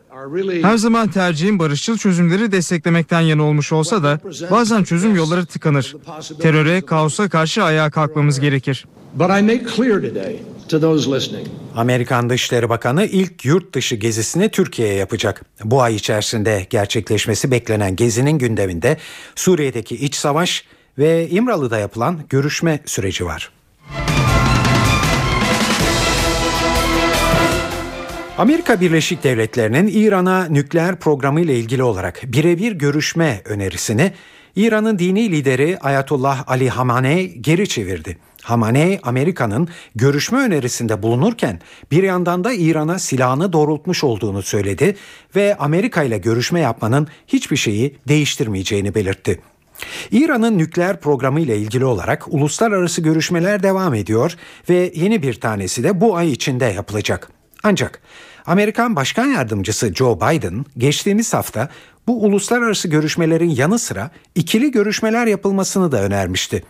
[SPEAKER 17] Her zaman tercihim barışçıl çözümleri desteklemekten yana olmuş olsa da bazen çözüm yolları tıkanır. Teröre, kaosa karşı ayağa kalkmamız gerekir.
[SPEAKER 19] But I make clear today to those listening.
[SPEAKER 2] Amerikan Dışişleri Bakanı ilk yurt dışı gezisini Türkiye'ye yapacak. Bu ay içerisinde gerçekleşmesi beklenen gezinin gündeminde Suriye'deki iç savaş ve İmralı'da yapılan görüşme süreci var. Amerika Birleşik Devletleri'nin İran'a nükleer programı ile ilgili olarak birebir görüşme önerisini İran'ın dini lideri Ayatollah Ali Hamaney geri çevirdi. Hamaney Amerika'nın görüşme önerisinde bulunurken bir yandan da İran'a silahını doğrultmuş olduğunu söyledi ve Amerika ile görüşme yapmanın hiçbir şeyi değiştirmeyeceğini belirtti. İran'ın nükleer programı ile ilgili olarak uluslararası görüşmeler devam ediyor ve yeni bir tanesi de bu ay içinde yapılacak. Ancak Amerikan Başkan Yardımcısı Joe Biden geçtiğimiz hafta bu uluslararası görüşmelerin yanı sıra ikili görüşmeler yapılmasını da önermişti.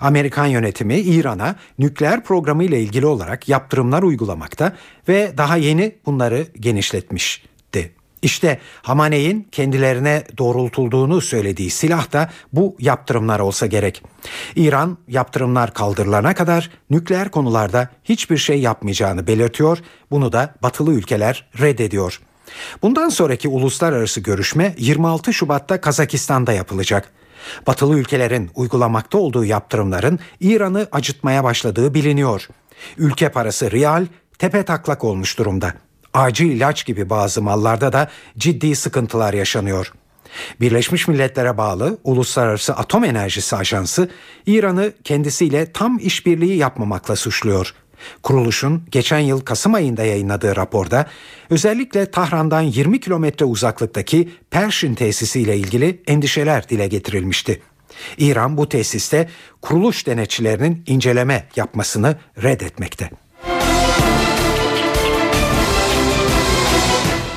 [SPEAKER 2] Amerikan yönetimi İran'a nükleer programı ile ilgili olarak yaptırımlar uygulamakta ve daha yeni bunları genişletmişti. İşte Hamaney'in kendilerine doğrultulduğunu söylediği silah da bu yaptırımlar olsa gerek. İran yaptırımlar kaldırılana kadar nükleer konularda hiçbir şey yapmayacağını belirtiyor. Bunu da batılı ülkeler reddediyor. Bundan sonraki uluslararası görüşme 26 Şubat'ta Kazakistan'da yapılacak. Batılı ülkelerin uygulamakta olduğu yaptırımların İran'ı acıtmaya başladığı biliniyor. Ülke parası riyal tepe taklak olmuş durumda. Acil ilaç gibi bazı mallarda da ciddi sıkıntılar yaşanıyor. Birleşmiş Milletler'e bağlı Uluslararası Atom Enerjisi Ajansı İran'ı kendisiyle tam işbirliği yapmamakla suçluyor. Kuruluşun geçen yıl Kasım ayında yayınladığı raporda özellikle Tahran'dan 20 kilometre uzaklıktaki Perşin tesisiyle ilgili endişeler dile getirilmişti. İran bu tesiste kuruluş denetçilerinin inceleme yapmasını reddetmekte.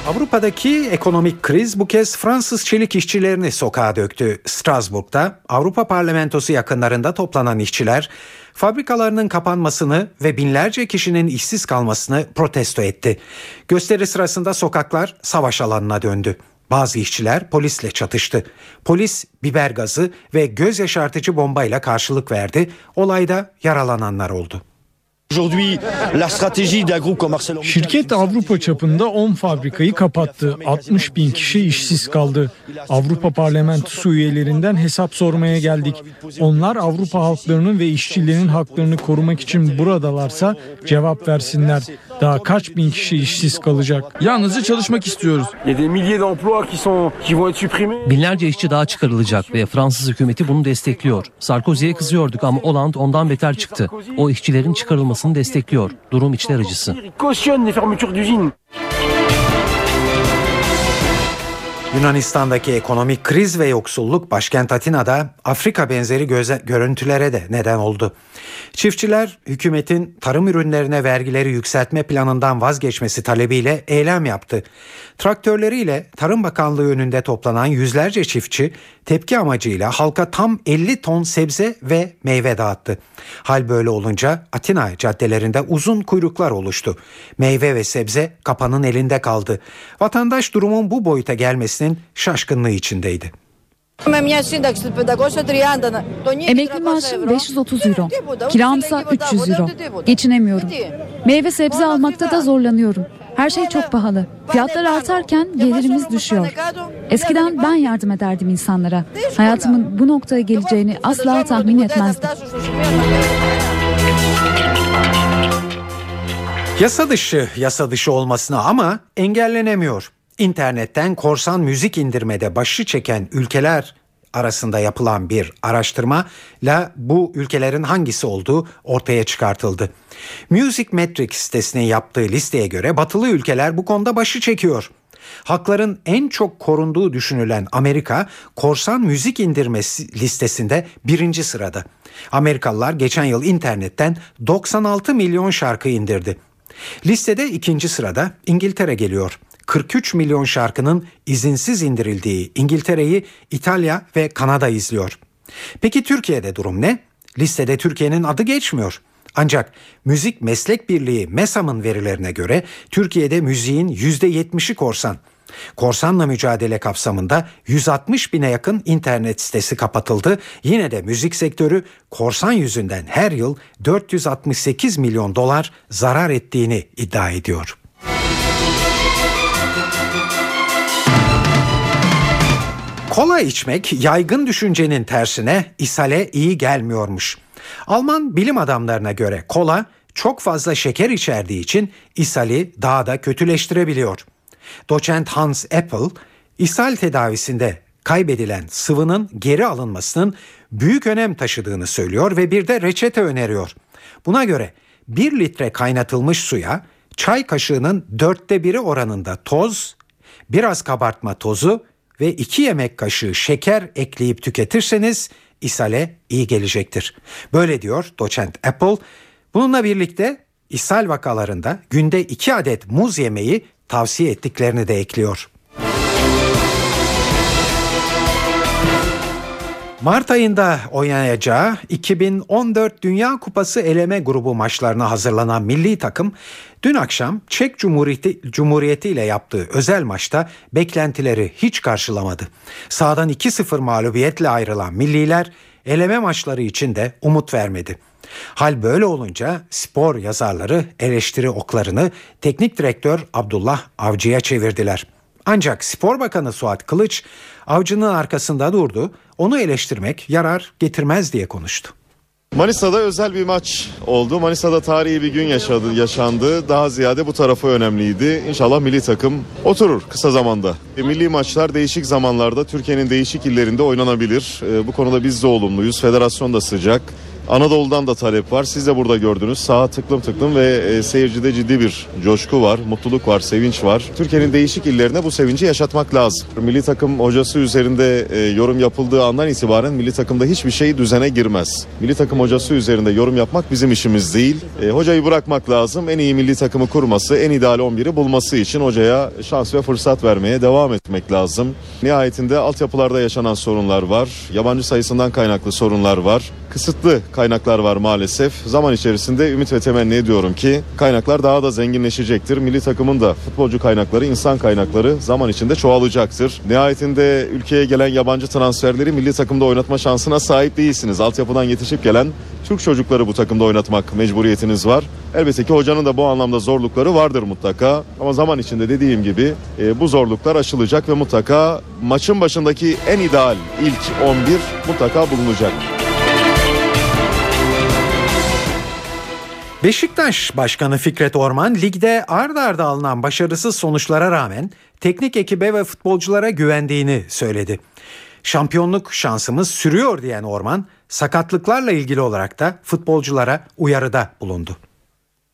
[SPEAKER 2] Avrupa'daki ekonomik kriz bu kez Fransız çelik işçilerini sokağa döktü. Strasbourg'da Avrupa Parlamentosu yakınlarında toplanan işçiler fabrikalarının kapanmasını ve binlerce kişinin işsiz kalmasını protesto etti. Gösteri sırasında sokaklar savaş alanına döndü. Bazı işçiler polisle çatıştı. Polis biber gazı ve göz yaşartıcı bombayla karşılık verdi. Olayda yaralananlar oldu.
[SPEAKER 17] Şirket Avrupa çapında 10 fabrikayı kapattı. 60 bin kişi işsiz kaldı. Avrupa Parlamentosu üyelerinden hesap sormaya geldik. Onlar Avrupa halklarının ve işçilerin haklarını korumak için buradalarsa cevap versinler. Daha kaç bin kişi işsiz kalacak?
[SPEAKER 20] Yalnızca çalışmak istiyoruz.
[SPEAKER 21] Binlerce işçi daha çıkarılacak ve Fransız hükümeti bunu destekliyor. Sarkozy'ye kızıyorduk ama Hollande ondan beter çıktı. O işçilerin çıkarılmasını destekliyor. Durum içler acısı.
[SPEAKER 2] Yunanistan'daki ekonomik kriz ve yoksulluk başkent Atina'da Afrika benzeri göze, görüntülere de neden oldu. Çiftçiler hükümetin tarım ürünlerine vergileri yükseltme planından vazgeçmesi talebiyle eylem yaptı. Traktörleriyle Tarım Bakanlığı önünde toplanan yüzlerce çiftçi tepki amacıyla halka tam 50 ton sebze ve meyve dağıttı. Hal böyle olunca Atina caddelerinde uzun kuyruklar oluştu. Meyve ve sebze kapanın elinde kaldı. Vatandaş durumun bu boyuta gelmesinin şaşkınlığı içindeydi.
[SPEAKER 22] Emekli maaşım 530 euro. Kiramsa 300 euro. Geçinemiyorum. Meyve sebze almakta da zorlanıyorum. Her şey çok pahalı. Fiyatlar artarken gelirimiz düşüyor. Eskiden ben yardım ederdim insanlara. Hayatımın bu noktaya geleceğini asla tahmin etmezdim.
[SPEAKER 2] Yasa dışı yasa dışı olmasına ama engellenemiyor. İnternetten korsan müzik indirmede başı çeken ülkeler arasında yapılan bir araştırmayla bu ülkelerin hangisi olduğu ortaya çıkartıldı. Music Metrics sitesinin yaptığı listeye göre batılı ülkeler bu konuda başı çekiyor. Hakların en çok korunduğu düşünülen Amerika korsan müzik indirmesi listesinde birinci sırada. Amerikalılar geçen yıl internetten 96 milyon şarkı indirdi. Listede ikinci sırada İngiltere geliyor. 43 milyon şarkının izinsiz indirildiği İngiltere'yi İtalya ve Kanada izliyor. Peki Türkiye'de durum ne? Listede Türkiye'nin adı geçmiyor. Ancak Müzik Meslek Birliği MESAM'ın verilerine göre Türkiye'de müziğin %70'i korsan. Korsanla mücadele kapsamında 160 bine yakın internet sitesi kapatıldı. Yine de müzik sektörü korsan yüzünden her yıl 468 milyon dolar zarar ettiğini iddia ediyor. Kola içmek yaygın düşüncenin tersine ishale iyi gelmiyormuş. Alman bilim adamlarına göre kola çok fazla şeker içerdiği için ishali daha da kötüleştirebiliyor. Doçent Hans Apple, ishal tedavisinde kaybedilen sıvının geri alınmasının büyük önem taşıdığını söylüyor ve bir de reçete öneriyor. Buna göre 1 litre kaynatılmış suya çay kaşığının dörtte biri oranında toz, biraz kabartma tozu ve 2 yemek kaşığı şeker ekleyip tüketirseniz ishale iyi gelecektir. Böyle diyor doçent Apple. Bununla birlikte ishal vakalarında günde 2 adet muz yemeği tavsiye ettiklerini de ekliyor. Mart ayında oynayacağı 2014 Dünya Kupası eleme grubu maçlarına hazırlanan milli takım dün akşam Çek Cumhuriyeti, Cumhuriyeti ile yaptığı özel maçta beklentileri hiç karşılamadı. Sağdan 2-0 mağlubiyetle ayrılan milliler eleme maçları için de umut vermedi. Hal böyle olunca spor yazarları eleştiri oklarını teknik direktör Abdullah Avcı'ya çevirdiler. Ancak Spor Bakanı Suat Kılıç avcının arkasında durdu. Onu eleştirmek yarar getirmez diye konuştu.
[SPEAKER 23] Manisa'da özel bir maç oldu. Manisa'da tarihi bir gün yaşadı, yaşandı. Daha ziyade bu tarafı önemliydi. İnşallah milli takım oturur kısa zamanda. E, milli maçlar değişik zamanlarda Türkiye'nin değişik illerinde oynanabilir. E, bu konuda biz de olumluyuz. Federasyon da sıcak. Anadolu'dan da talep var. Siz de burada gördünüz. Saha tıklım tıklım ve e, seyircide ciddi bir coşku var, mutluluk var, sevinç var. Türkiye'nin değişik illerine bu sevinci yaşatmak lazım. Milli takım hocası üzerinde e, yorum yapıldığı andan itibaren milli takımda hiçbir şey düzene girmez. Milli takım hocası üzerinde yorum yapmak bizim işimiz değil. E, hocayı bırakmak lazım. En iyi milli takımı kurması, en ideal 11'i bulması için hocaya şans ve fırsat vermeye devam etmek lazım. Nihayetinde altyapılarda yaşanan sorunlar var. Yabancı sayısından kaynaklı sorunlar var. Kısıtlı kaynaklar var maalesef. Zaman içerisinde ümit ve temenni ediyorum ki kaynaklar daha da zenginleşecektir. Milli takımın da futbolcu kaynakları, insan kaynakları zaman içinde çoğalacaktır. Nihayetinde ülkeye gelen yabancı transferleri milli takımda oynatma şansına sahip değilsiniz. Altyapıdan yetişip gelen Türk çocukları bu takımda oynatmak mecburiyetiniz var. Elbette ki hocanın da bu anlamda zorlukları vardır mutlaka. Ama zaman içinde dediğim gibi e, bu zorluklar aşılacak ve mutlaka maçın başındaki en ideal ilk 11 mutlaka bulunacak.
[SPEAKER 2] Beşiktaş Başkanı Fikret Orman ligde ard arda alınan başarısız sonuçlara rağmen teknik ekibe ve futbolculara güvendiğini söyledi. Şampiyonluk şansımız sürüyor diyen Orman sakatlıklarla ilgili olarak da futbolculara uyarıda bulundu.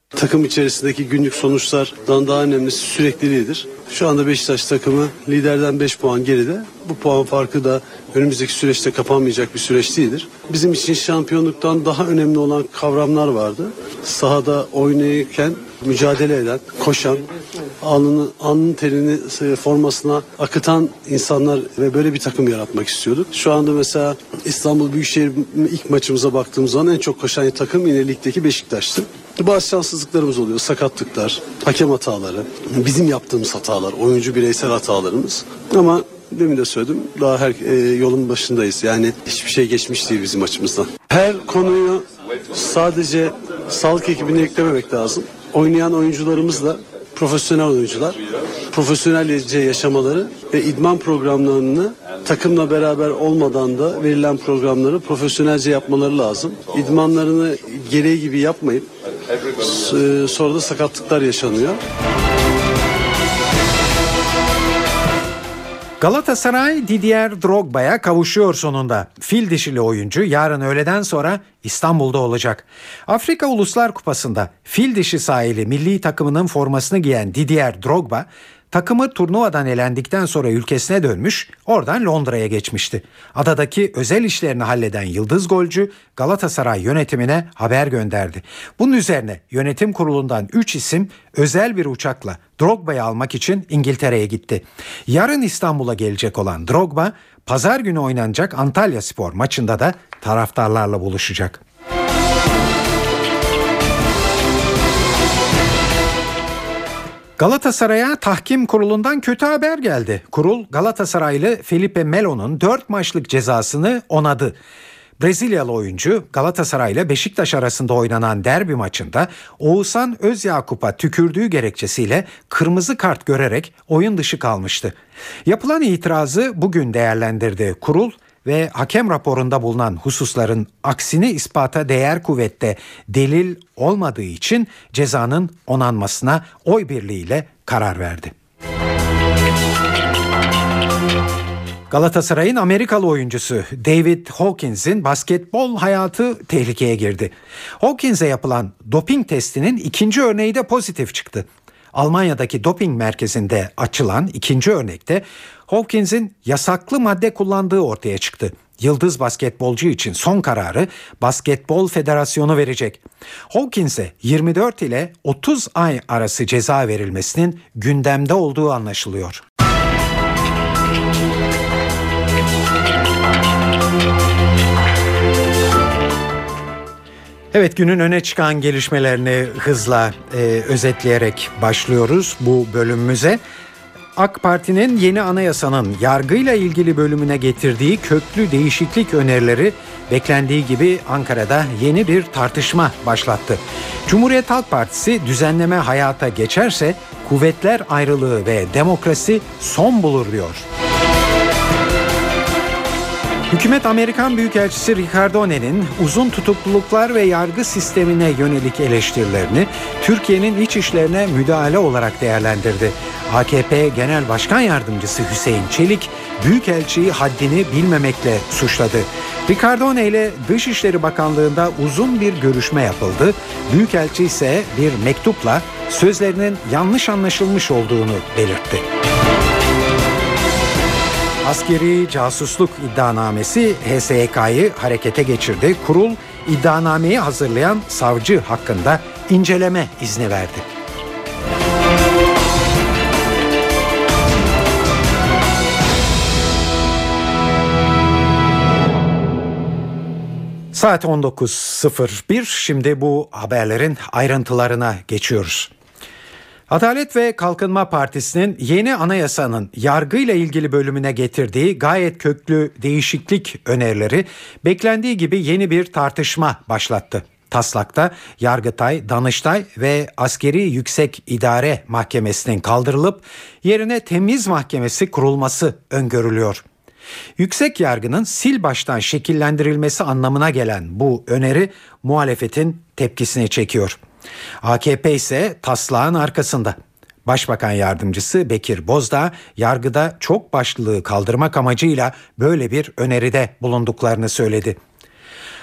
[SPEAKER 24] Takım içerisindeki günlük sonuçlardan daha önemlisi sürekliliğidir. Şu anda Beşiktaş takımı liderden 5 puan geride. Bu puan farkı da önümüzdeki süreçte kapanmayacak bir süreç değildir. Bizim için şampiyonluktan daha önemli olan kavramlar vardı. Sahada oynayırken mücadele eden, koşan, alnını, alnın terini e, formasına akıtan insanlar ve böyle bir takım yaratmak istiyorduk. Şu anda mesela İstanbul Büyükşehir ilk maçımıza baktığımız zaman en çok koşan takım yine ligdeki Beşiktaş'tı. Bazı şanssızlıklarımız oluyor. Sakatlıklar, hakem hataları, bizim yaptığımız hatalar, oyuncu bireysel hatalarımız. Ama demin de söyledim daha her e, yolun başındayız. Yani hiçbir şey geçmiş değil bizim açımızdan. Her konuyu sadece sağlık ekibine yüklememek lazım. Oynayan oyuncularımız da profesyonel oyuncular. Profesyonelce yaşamaları ve idman programlarını takımla beraber olmadan da verilen programları profesyonelce yapmaları lazım. İdmanlarını gereği gibi yapmayıp sonra da sakatlıklar yaşanıyor.
[SPEAKER 2] Galatasaray Didier Drogba'ya kavuşuyor sonunda. Fil dişili oyuncu yarın öğleden sonra İstanbul'da olacak. Afrika Uluslar Kupası'nda fil dişi sahili milli takımının formasını giyen Didier Drogba Takımı turnuvadan elendikten sonra ülkesine dönmüş, oradan Londra'ya geçmişti. Adadaki özel işlerini halleden yıldız golcü Galatasaray yönetimine haber gönderdi. Bunun üzerine yönetim kurulundan 3 isim özel bir uçakla Drogba'yı almak için İngiltere'ye gitti. Yarın İstanbul'a gelecek olan Drogba, pazar günü oynanacak Antalya Spor maçında da taraftarlarla buluşacak. Galatasaray'a tahkim kurulundan kötü haber geldi. Kurul Galatasaraylı Felipe Melo'nun 4 maçlık cezasını onadı. Brezilyalı oyuncu Galatasaray ile Beşiktaş arasında oynanan derbi maçında Oğuzhan Özyakup'a tükürdüğü gerekçesiyle kırmızı kart görerek oyun dışı kalmıştı. Yapılan itirazı bugün değerlendirdi kurul ve hakem raporunda bulunan hususların aksini ispata değer kuvvette delil olmadığı için cezanın onanmasına oy birliğiyle karar verdi. Galatasaray'ın Amerikalı oyuncusu David Hawkins'in basketbol hayatı tehlikeye girdi. Hawkins'e yapılan doping testinin ikinci örneği de pozitif çıktı. Almanya'daki doping merkezinde açılan ikinci örnekte Hawkins'in yasaklı madde kullandığı ortaya çıktı. Yıldız basketbolcu için son kararı Basketbol Federasyonu verecek. Hawkins'e 24 ile 30 ay arası ceza verilmesinin gündemde olduğu anlaşılıyor. Evet günün öne çıkan gelişmelerini hızla e, özetleyerek başlıyoruz bu bölümümüze. AK Parti'nin yeni anayasanın yargıyla ilgili bölümüne getirdiği köklü değişiklik önerileri beklendiği gibi Ankara'da yeni bir tartışma başlattı. Cumhuriyet Halk Partisi düzenleme hayata geçerse kuvvetler ayrılığı ve demokrasi son bulur diyor. Hükümet Amerikan Büyükelçisi Ricardone'nin uzun tutukluluklar ve yargı sistemine yönelik eleştirilerini Türkiye'nin iç işlerine müdahale olarak değerlendirdi. AKP Genel Başkan Yardımcısı Hüseyin Çelik, Büyükelçiyi haddini bilmemekle suçladı. Ricardone ile Dışişleri Bakanlığı'nda uzun bir görüşme yapıldı. Büyükelçi ise bir mektupla sözlerinin yanlış anlaşılmış olduğunu belirtti. Askeri casusluk iddianamesi HSYK'yı harekete geçirdi. Kurul iddianameyi hazırlayan savcı hakkında inceleme izni verdi. Saat 19.01 şimdi bu haberlerin ayrıntılarına geçiyoruz. Adalet ve Kalkınma Partisi'nin yeni anayasanın yargıyla ilgili bölümüne getirdiği gayet köklü değişiklik önerileri beklendiği gibi yeni bir tartışma başlattı. Taslakta Yargıtay, Danıştay ve Askeri Yüksek İdare Mahkemesi'nin kaldırılıp yerine Temiz Mahkemesi kurulması öngörülüyor. Yüksek yargının sil baştan şekillendirilmesi anlamına gelen bu öneri muhalefetin tepkisini çekiyor. AKP ise taslağın arkasında. Başbakan yardımcısı Bekir Bozdağ yargıda çok başlılığı kaldırmak amacıyla böyle bir öneride bulunduklarını söyledi.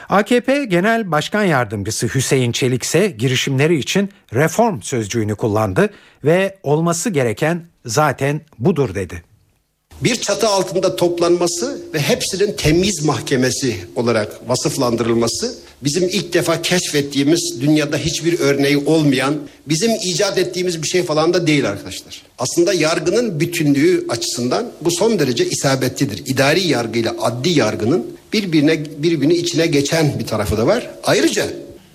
[SPEAKER 2] AKP Genel Başkan Yardımcısı Hüseyin Çelik ise girişimleri için reform sözcüğünü kullandı ve olması gereken zaten budur dedi
[SPEAKER 3] bir çatı altında toplanması ve hepsinin temiz mahkemesi olarak vasıflandırılması bizim ilk defa keşfettiğimiz dünyada hiçbir örneği olmayan bizim icat ettiğimiz bir şey falan da değil arkadaşlar. Aslında yargının bütünlüğü açısından bu son derece isabetlidir. İdari yargıyla adli yargının birbirine birbirini içine geçen bir tarafı da var. Ayrıca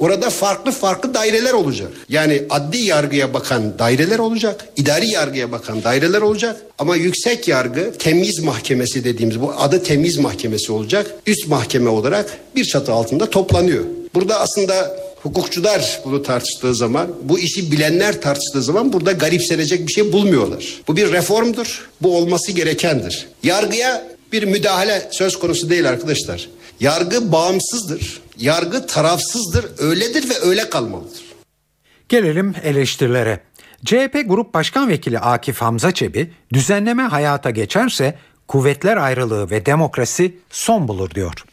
[SPEAKER 3] Orada farklı farklı daireler olacak. Yani adli yargıya bakan daireler olacak, idari yargıya bakan daireler olacak. Ama yüksek yargı temiz mahkemesi dediğimiz bu adı temiz mahkemesi olacak. Üst mahkeme olarak bir çatı altında toplanıyor. Burada aslında hukukçular bunu tartıştığı zaman, bu işi bilenler tartıştığı zaman burada garipsenecek bir şey bulmuyorlar. Bu bir reformdur, bu olması gerekendir. Yargıya bir müdahale söz konusu değil arkadaşlar. Yargı bağımsızdır. Yargı tarafsızdır. Öyledir ve öyle kalmalıdır.
[SPEAKER 2] Gelelim eleştirilere. CHP Grup Başkan Vekili Akif Hamza Çebi düzenleme hayata geçerse kuvvetler ayrılığı ve demokrasi son bulur diyor.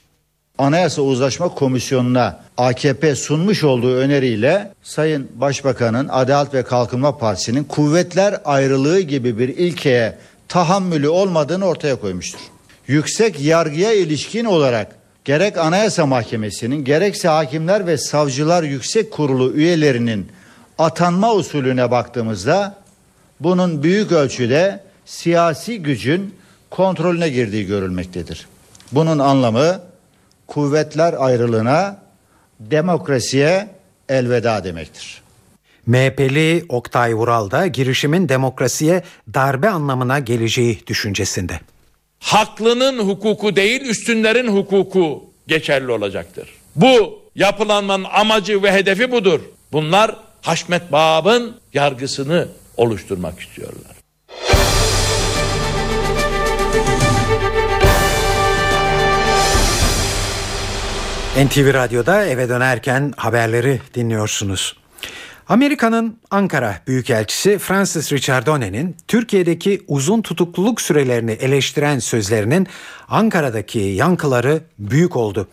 [SPEAKER 9] Anayasa Uzlaşma Komisyonu'na AKP sunmuş olduğu öneriyle Sayın Başbakan'ın Adalet ve Kalkınma Partisi'nin kuvvetler ayrılığı gibi bir ilkeye tahammülü olmadığını ortaya koymuştur. Yüksek yargıya ilişkin olarak gerek Anayasa Mahkemesi'nin gerekse Hakimler ve Savcılar Yüksek Kurulu üyelerinin atanma usulüne baktığımızda bunun büyük ölçüde siyasi gücün kontrolüne girdiği görülmektedir. Bunun anlamı kuvvetler ayrılığına, demokrasiye elveda demektir.
[SPEAKER 2] MHP'li Oktay Vural da girişimin demokrasiye darbe anlamına geleceği düşüncesinde
[SPEAKER 7] haklının hukuku değil üstünlerin hukuku geçerli olacaktır. Bu yapılanmanın amacı ve hedefi budur. Bunlar Haşmet Bab'ın yargısını oluşturmak istiyorlar.
[SPEAKER 2] NTV Radyo'da eve dönerken haberleri dinliyorsunuz. Amerika'nın Ankara Büyükelçisi Francis Richardone'nin Türkiye'deki uzun tutukluluk sürelerini eleştiren sözlerinin Ankara'daki yankıları büyük oldu.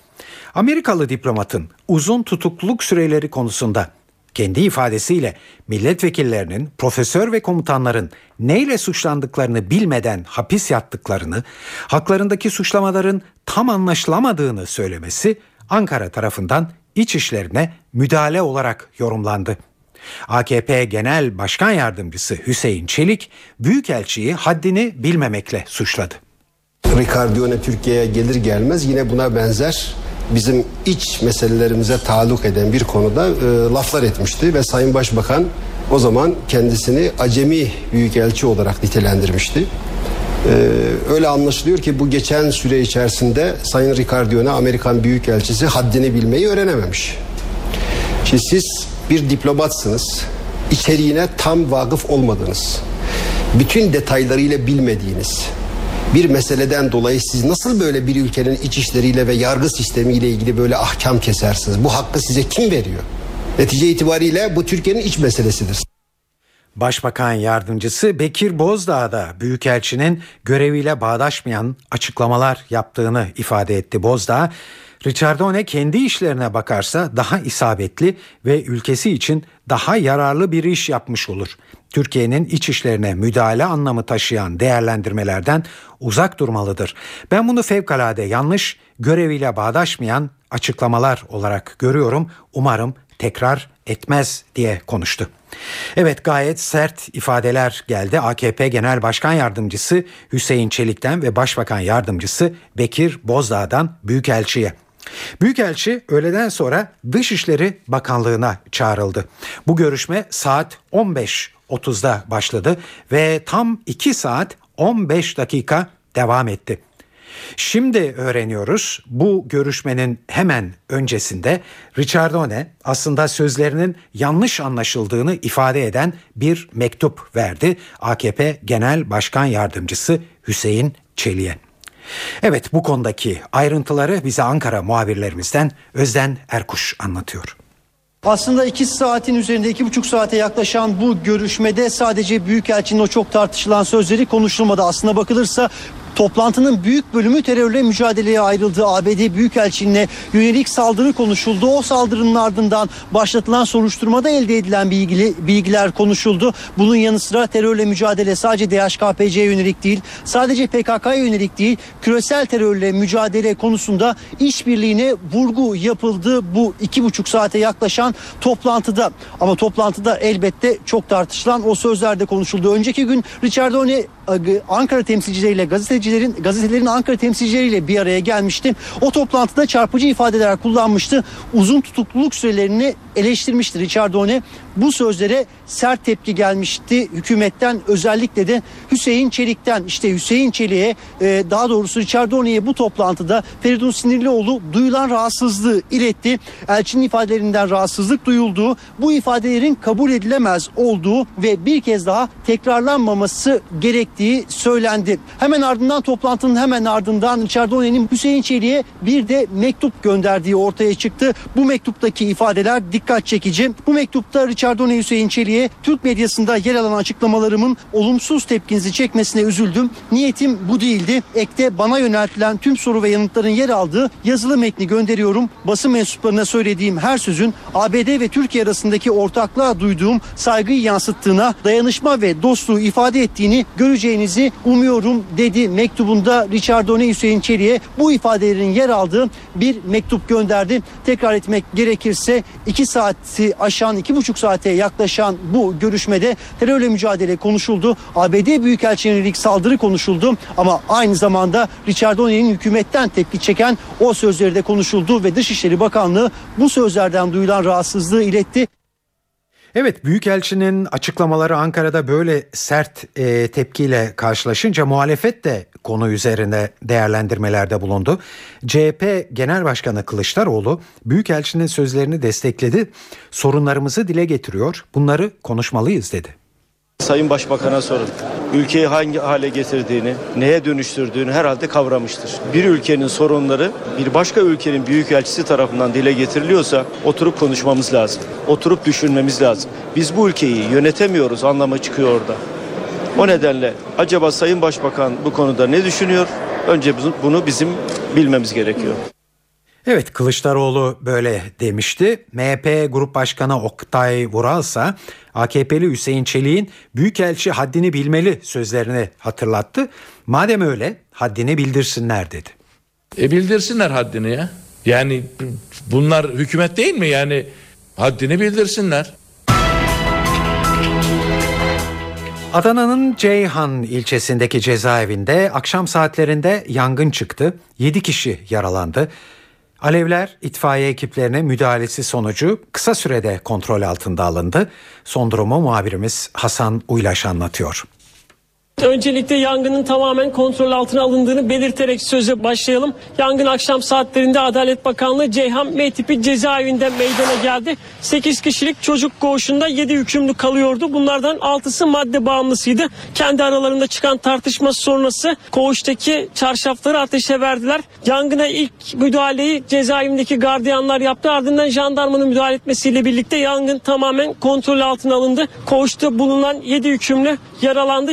[SPEAKER 2] Amerikalı diplomatın uzun tutukluluk süreleri konusunda kendi ifadesiyle milletvekillerinin, profesör ve komutanların neyle suçlandıklarını bilmeden hapis yattıklarını, haklarındaki suçlamaların tam anlaşılamadığını söylemesi Ankara tarafından iç işlerine müdahale olarak yorumlandı. AKP Genel Başkan Yardımcısı Hüseyin Çelik, Büyükelçiyi haddini bilmemekle suçladı.
[SPEAKER 3] Ricardione Türkiye'ye gelir gelmez yine buna benzer bizim iç meselelerimize taluk eden bir konuda e, laflar etmişti ve Sayın Başbakan o zaman kendisini acemi büyükelçi olarak nitelendirmişti. Ee, öyle anlaşılıyor ki bu geçen süre içerisinde Sayın Ricardione Amerikan Büyükelçisi haddini bilmeyi öğrenememiş. Şimdi siz bir diplomatsınız. İçeriğine tam vakıf olmadınız. Bütün detaylarıyla bilmediğiniz bir meseleden dolayı siz nasıl böyle bir ülkenin iç işleriyle ve yargı sistemiyle ilgili böyle ahkam kesersiniz? Bu hakkı size kim veriyor? Netice itibariyle bu Türkiye'nin iç meselesidir.
[SPEAKER 2] Başbakan yardımcısı Bekir Bozdağ da Büyükelçinin göreviyle bağdaşmayan açıklamalar yaptığını ifade etti Bozdağ. Richardone kendi işlerine bakarsa daha isabetli ve ülkesi için daha yararlı bir iş yapmış olur. Türkiye'nin iç işlerine müdahale anlamı taşıyan değerlendirmelerden uzak durmalıdır. Ben bunu fevkalade yanlış, göreviyle bağdaşmayan açıklamalar olarak görüyorum. Umarım tekrar etmez diye konuştu. Evet gayet sert ifadeler geldi. AKP Genel Başkan Yardımcısı Hüseyin Çelik'ten ve Başbakan Yardımcısı Bekir Bozdağ'dan Büyükelçi'ye. Büyükelçi öğleden sonra Dışişleri Bakanlığı'na çağrıldı. Bu görüşme saat 15.30'da başladı ve tam 2 saat 15 dakika devam etti. Şimdi öğreniyoruz bu görüşmenin hemen öncesinde Richardone aslında sözlerinin yanlış anlaşıldığını ifade eden bir mektup verdi AKP Genel Başkan Yardımcısı Hüseyin Çelik'e. Evet bu konudaki ayrıntıları bize Ankara muhabirlerimizden Özden Erkuş anlatıyor.
[SPEAKER 4] Aslında iki saatin üzerinde iki buçuk saate yaklaşan bu görüşmede sadece Büyükelçinin o çok tartışılan sözleri konuşulmadı. Aslına bakılırsa Toplantının büyük bölümü terörle mücadeleye ayrıldı. ABD Büyükelçiliğine yönelik saldırı konuşuldu. O saldırının ardından başlatılan soruşturmada elde edilen bilgili, bilgiler konuşuldu. Bunun yanı sıra terörle mücadele sadece DHKPC'ye yönelik değil, sadece PKK'ya yönelik değil, küresel terörle mücadele konusunda işbirliğine vurgu yapıldı bu iki buçuk saate yaklaşan toplantıda. Ama toplantıda elbette çok tartışılan o sözlerde konuşuldu. Önceki gün Richard One Ankara temsilcileriyle gazetecilerin gazetelerin Ankara temsilcileriyle bir araya gelmişti. O toplantıda çarpıcı ifadeler kullanmıştı. Uzun tutukluluk sürelerini eleştirmişti Richard One. Bu sözlere sert tepki gelmişti hükümetten özellikle de Hüseyin Çelik'ten. işte Hüseyin Çelik'e e, daha doğrusu Richard One'ye bu toplantıda Feridun Sinirlioğlu duyulan rahatsızlığı iletti. Elçinin ifadelerinden rahatsızlık duyulduğu, bu ifadelerin kabul edilemez olduğu ve bir kez daha tekrarlanmaması gerektiği söylendi. Hemen ardından toplantının hemen ardından Richard One'nin Hüseyin Çelik'e bir de mektup gönderdiği ortaya çıktı. Bu mektuptaki ifadeler dikkat çekici. Bu mektupta Richard Hüseyin Çelik'e Türk medyasında yer alan açıklamalarımın olumsuz tepkinizi çekmesine üzüldüm. Niyetim bu değildi. Ekte bana yöneltilen tüm soru ve yanıtların yer aldığı yazılı metni gönderiyorum. Basın mensuplarına söylediğim her sözün ABD ve Türkiye arasındaki ortaklığa duyduğum saygıyı yansıttığına, dayanışma ve dostluğu ifade ettiğini göreceğinizi umuyorum dedi mektubunda Richard Doney Hüseyin Çelik'e bu ifadelerin yer aldığı bir mektup gönderdi. Tekrar etmek gerekirse iki saati aşan iki buçuk saat saate yaklaşan bu görüşmede terörle mücadele konuşuldu. ABD Büyükelçiliğine saldırı konuşuldu ama aynı zamanda Richard O'Neill'in hükümetten tepki çeken o sözleri de konuşuldu ve Dışişleri Bakanlığı bu sözlerden duyulan rahatsızlığı iletti.
[SPEAKER 2] Evet Büyükelçinin açıklamaları Ankara'da böyle sert e, tepkiyle karşılaşınca muhalefet de konu üzerinde değerlendirmelerde bulundu. CHP Genel Başkanı Kılıçdaroğlu Büyükelçinin sözlerini destekledi. Sorunlarımızı dile getiriyor. Bunları konuşmalıyız dedi.
[SPEAKER 25] Sayın Başbakan'a sorun. Ülkeyi hangi hale getirdiğini, neye dönüştürdüğünü herhalde kavramıştır. Bir ülkenin sorunları bir başka ülkenin büyükelçisi tarafından dile getiriliyorsa oturup konuşmamız lazım. Oturup düşünmemiz lazım. Biz bu ülkeyi yönetemiyoruz anlamı çıkıyor orada. O nedenle acaba Sayın Başbakan bu konuda ne düşünüyor? Önce bunu bizim bilmemiz gerekiyor.
[SPEAKER 2] Evet Kılıçdaroğlu böyle demişti. MHP Grup Başkanı Oktay Vural ise AKP'li Hüseyin Çelik'in Büyükelçi haddini bilmeli sözlerini hatırlattı. Madem öyle haddini bildirsinler dedi.
[SPEAKER 7] E bildirsinler haddini ya. Yani bunlar hükümet değil mi? Yani haddini bildirsinler.
[SPEAKER 2] Adana'nın Ceyhan ilçesindeki cezaevinde akşam saatlerinde yangın çıktı. 7 kişi yaralandı. Alevler itfaiye ekiplerine müdahalesi sonucu kısa sürede kontrol altında alındı. Son durumu muhabirimiz Hasan Uylaş anlatıyor.
[SPEAKER 10] Öncelikle yangının tamamen kontrol altına alındığını belirterek söze başlayalım. Yangın akşam saatlerinde Adalet Bakanlığı Ceyhan M tipi cezaevinde meydana geldi. 8 kişilik çocuk koğuşunda 7 hükümlü kalıyordu. Bunlardan 6'sı madde bağımlısıydı. Kendi aralarında çıkan tartışma sonrası koğuştaki çarşafları ateşe verdiler. Yangına ilk müdahaleyi cezaevindeki gardiyanlar yaptı. Ardından jandarmanın müdahale etmesiyle birlikte yangın tamamen kontrol altına alındı. Koğuşta bulunan 7 hükümlü yaralandı.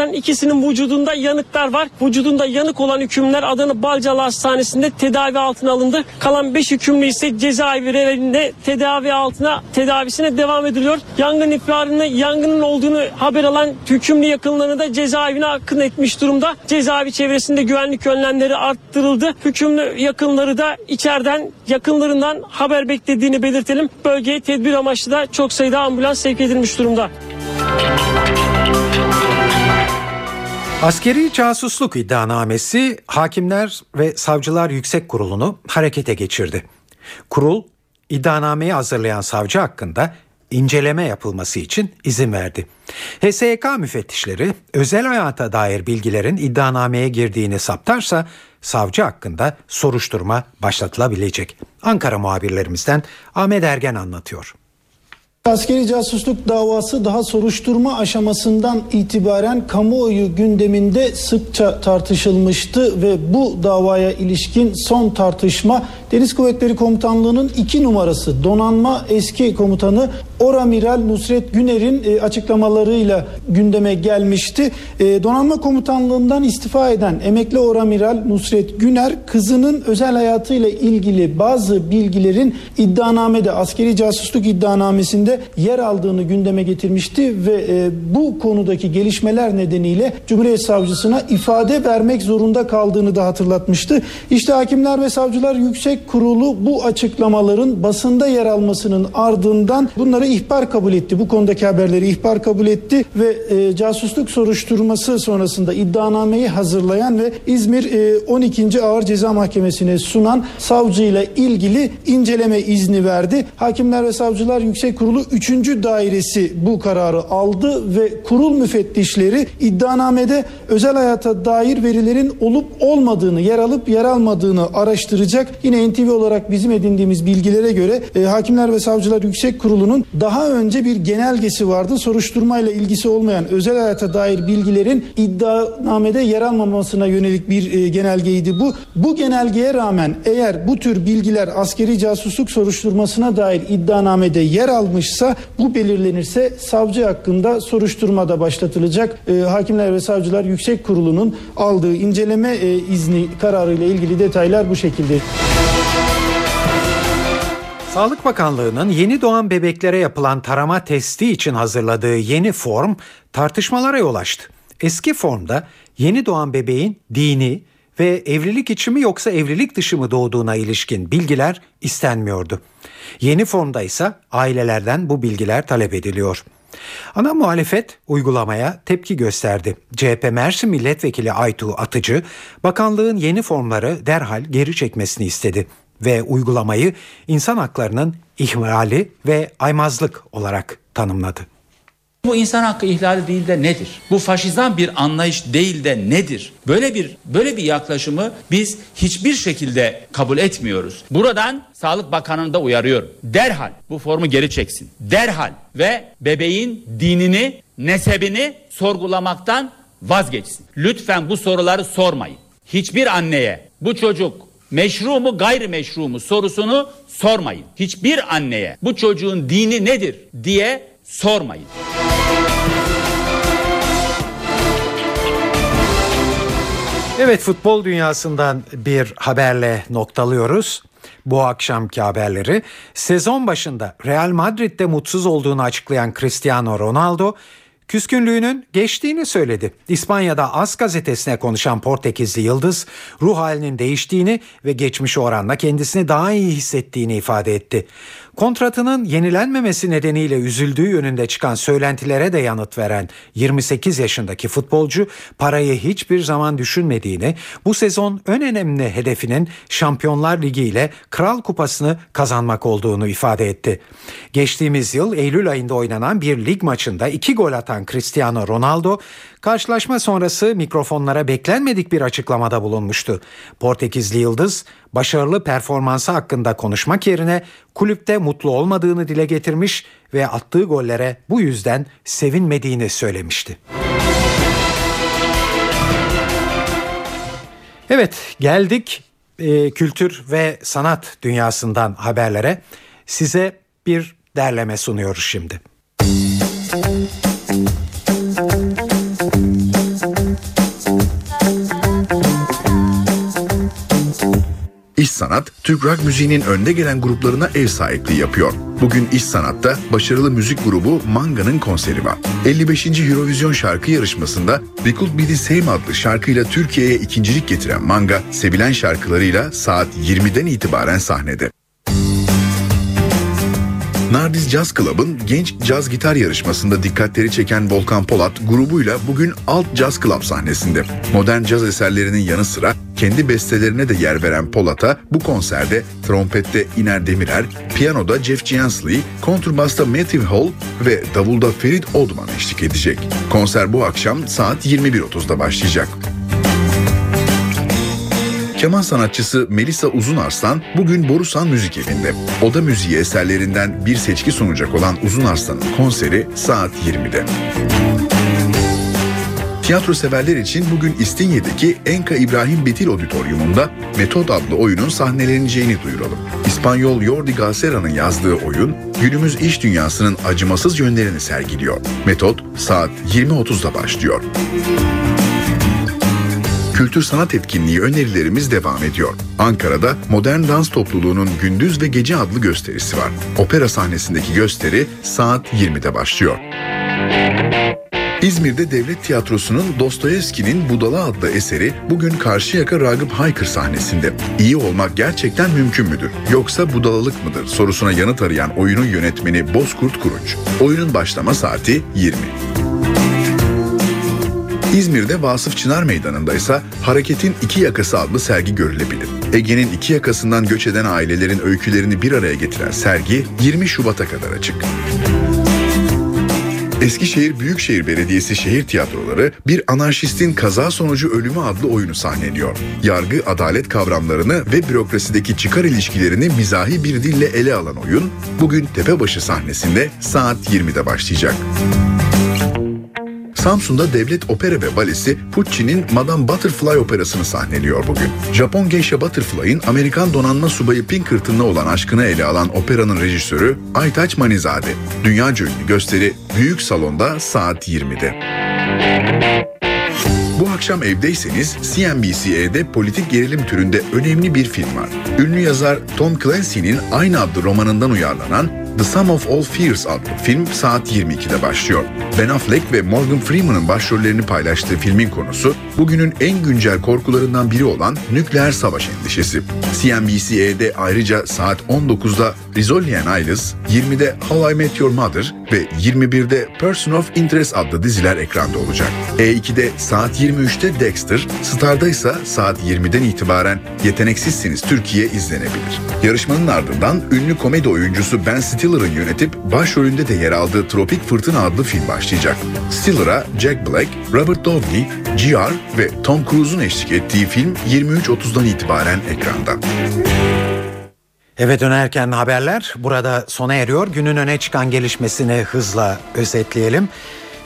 [SPEAKER 10] Yaralılardan ikisinin vücudunda yanıklar var. Vücudunda yanık olan hükümler Adana Balcalı Hastanesi'nde tedavi altına alındı. Kalan 5 hükümlü ise cezaevlerinde tedavi altına tedavisine devam ediliyor. Yangın ihbarını yangının olduğunu haber alan hükümlü yakınlarını da cezaevine akın etmiş durumda. Cezaevi çevresinde güvenlik önlemleri arttırıldı. Hükümlü yakınları da içeriden yakınlarından haber beklediğini belirtelim. Bölgeye tedbir amaçlı da çok sayıda ambulans sevk edilmiş durumda.
[SPEAKER 2] Askeri casusluk iddianamesi Hakimler ve Savcılar Yüksek Kurulu'nu harekete geçirdi. Kurul iddianameyi hazırlayan savcı hakkında inceleme yapılması için izin verdi. HSYK müfettişleri özel hayata dair bilgilerin iddianameye girdiğini saptarsa savcı hakkında soruşturma başlatılabilecek. Ankara muhabirlerimizden Ahmet Ergen anlatıyor.
[SPEAKER 11] Askeri casusluk davası daha soruşturma aşamasından itibaren kamuoyu gündeminde sıkça tartışılmıştı ve bu davaya ilişkin son tartışma Deniz Kuvvetleri Komutanlığı'nın iki numarası donanma eski komutanı Oramiral Nusret Güner'in e, açıklamalarıyla gündeme gelmişti. E, donanma komutanlığından istifa eden emekli Oramiral Nusret Güner kızının özel hayatıyla ilgili bazı bilgilerin iddianamede askeri casusluk iddianamesinde yer aldığını gündeme getirmişti ve e, bu konudaki gelişmeler nedeniyle Cumhuriyet Savcısına ifade vermek zorunda kaldığını da hatırlatmıştı. İşte Hakimler ve Savcılar Yüksek Kurulu bu açıklamaların basında yer almasının ardından bunları ihbar kabul etti. Bu konudaki haberleri ihbar kabul etti ve e, casusluk soruşturması sonrasında iddianameyi hazırlayan ve İzmir e, 12. Ağır Ceza Mahkemesi'ne sunan savcıyla ilgili inceleme izni verdi. Hakimler ve Savcılar Yüksek Kurulu 3. dairesi bu kararı aldı ve kurul müfettişleri iddianamede özel hayata dair verilerin olup olmadığını, yer alıp yer almadığını araştıracak. Yine NTV olarak bizim edindiğimiz bilgilere göre e, Hakimler ve Savcılar Yüksek Kurulu'nun daha önce bir genelgesi vardı. Soruşturmayla ilgisi olmayan özel hayata dair bilgilerin iddianamede yer almamasına yönelik bir e, genelgeydi bu. Bu genelgeye rağmen eğer bu tür bilgiler askeri casusluk soruşturmasına dair iddianamede yer almışsa bu belirlenirse savcı hakkında soruşturmada başlatılacak. E, Hakimler ve Savcılar Yüksek Kurulu'nun aldığı inceleme e, izni kararı ile ilgili detaylar bu şekilde.
[SPEAKER 2] Sağlık Bakanlığı'nın yeni doğan bebeklere yapılan tarama testi için hazırladığı yeni form tartışmalara yol açtı. Eski formda yeni doğan bebeğin dini ve evlilik içi mi yoksa evlilik dışı mı doğduğuna ilişkin bilgiler istenmiyordu. Yeni formda ise ailelerden bu bilgiler talep ediliyor. Ana muhalefet uygulamaya tepki gösterdi. CHP Mersin Milletvekili Aytuğ Atıcı, bakanlığın yeni formları derhal geri çekmesini istedi ve uygulamayı insan haklarının ihlali ve aymazlık olarak tanımladı.
[SPEAKER 14] Bu insan hakkı ihlali değil de nedir? Bu faşizan bir anlayış değil de nedir? Böyle bir böyle bir yaklaşımı biz hiçbir şekilde kabul etmiyoruz. Buradan Sağlık Bakanı'nı da uyarıyorum. Derhal bu formu geri çeksin. Derhal ve bebeğin dinini, nesebini sorgulamaktan vazgeçsin. Lütfen bu soruları sormayın. Hiçbir anneye bu çocuk meşru mu gayrimeşru mu sorusunu sormayın. Hiçbir anneye bu çocuğun dini nedir diye sormayın.
[SPEAKER 2] Evet futbol dünyasından bir haberle noktalıyoruz bu akşamki haberleri. Sezon başında Real Madrid'de mutsuz olduğunu açıklayan Cristiano Ronaldo küskünlüğünün geçtiğini söyledi. İspanya'da As gazetesine konuşan Portekizli Yıldız ruh halinin değiştiğini ve geçmişe oranla kendisini daha iyi hissettiğini ifade etti. Kontratının yenilenmemesi nedeniyle üzüldüğü yönünde çıkan söylentilere de yanıt veren 28 yaşındaki futbolcu parayı hiçbir zaman düşünmediğini, bu sezon en önemli hedefinin Şampiyonlar Ligi ile Kral Kupası'nı kazanmak olduğunu ifade etti. Geçtiğimiz yıl Eylül ayında oynanan bir lig maçında iki gol atan Cristiano Ronaldo karşılaşma sonrası mikrofonlara beklenmedik bir açıklamada bulunmuştu. Portekizli Yıldız başarılı performansı hakkında konuşmak yerine kulüpte mutlu olmadığını dile getirmiş ve attığı gollere bu yüzden sevinmediğini söylemişti. Evet geldik e, kültür ve sanat dünyasından haberlere. Size bir derleme sunuyoruz şimdi.
[SPEAKER 26] İş Sanat, Türk rock müziğinin önde gelen gruplarına ev sahipliği yapıyor. Bugün İş Sanat'ta başarılı müzik grubu Manga'nın konseri var. 55. Eurovision şarkı yarışmasında We Could Be The Same adlı şarkıyla Türkiye'ye ikincilik getiren Manga, sevilen şarkılarıyla saat 20'den itibaren sahnede. Nardiz Jazz Club'ın genç caz gitar yarışmasında dikkatleri çeken Volkan Polat grubuyla bugün Alt Jazz Club sahnesinde. Modern caz eserlerinin yanı sıra kendi bestelerine de yer veren Polat'a bu konserde trompette İner Demirer, piyanoda Jeff Giansley, kontrbasta Matthew Hall ve davulda Ferit Odman eşlik edecek. Konser bu akşam saat 21.30'da başlayacak. Keman sanatçısı Melisa Uzunarslan bugün Borusan Müzik Evi'nde. Oda müziği eserlerinden bir seçki sunacak olan Uzunarslan'ın konseri saat 20'de. Tiyatro severler için bugün İstinye'deki Enka İbrahim Betil Auditorium'unda Metod adlı oyunun sahneleneceğini duyuralım. İspanyol Jordi Galcera'nın yazdığı oyun günümüz iş dünyasının acımasız yönlerini sergiliyor. Metod saat 20.30'da başlıyor. Kültür sanat etkinliği önerilerimiz devam ediyor. Ankara'da Modern Dans Topluluğu'nun Gündüz ve Gece adlı gösterisi var. Opera sahnesindeki gösteri saat 20'de başlıyor. İzmir'de Devlet Tiyatrosu'nun Dostoyevski'nin Budala adlı eseri bugün Karşıyaka Ragıp Haykır sahnesinde. İyi olmak gerçekten mümkün müdür? Yoksa budalalık mıdır? sorusuna yanıt arayan oyunun yönetmeni Bozkurt Kurunç. Oyunun başlama saati 20. İzmir'de Vasıf Çınar Meydanı'nda ise Hareketin İki Yakası adlı sergi görülebilir. Ege'nin iki yakasından göç eden ailelerin öykülerini bir araya getiren sergi 20 Şubat'a kadar açık. Eskişehir Büyükşehir Belediyesi şehir tiyatroları bir anarşistin kaza sonucu ölümü adlı oyunu sahneliyor. Yargı, adalet kavramlarını ve bürokrasideki çıkar ilişkilerini mizahi bir dille ele alan oyun bugün Tepebaşı sahnesinde saat 20'de başlayacak. Samsun'da Devlet Opera ve Balesi Puccini'nin Madame Butterfly operasını sahneliyor bugün. Japon geisha Butterfly'ın Amerikan donanma subayı Pinkerton'la olan aşkını ele alan operanın rejisörü Aytaç Manizade. Dünya ünlü gösteri Büyük Salon'da saat 20'de. Bu akşam evdeyseniz CNBC'de politik gerilim türünde önemli bir film var. Ünlü yazar Tom Clancy'nin aynı adlı romanından uyarlanan The Sum of All Fears adlı film saat 22'de başlıyor. Ben Affleck ve Morgan Freeman'ın başrollerini paylaştığı filmin konusu bugünün en güncel korkularından biri olan nükleer savaş endişesi. CNBC'de ayrıca saat 19'da Rizzoli and Isles, 20'de How I Met Your Mother ve 21'de Person of Interest adlı diziler ekranda olacak. E2'de saat 23'te Dexter, Star'da ise saat 20'den itibaren Yeteneksizsiniz Türkiye izlenebilir. Yarışmanın ardından ünlü komedi oyuncusu Ben Stiller'ın yönetip başrolünde de yer aldığı Tropik Fırtına adlı film başlayacak. Stiller'a Jack Black, Robert Downey, G.R. ve Tom Cruise'un eşlik ettiği film 23.30'dan itibaren ekranda.
[SPEAKER 2] Eve dönerken haberler burada sona eriyor. Günün öne çıkan gelişmesini hızla özetleyelim.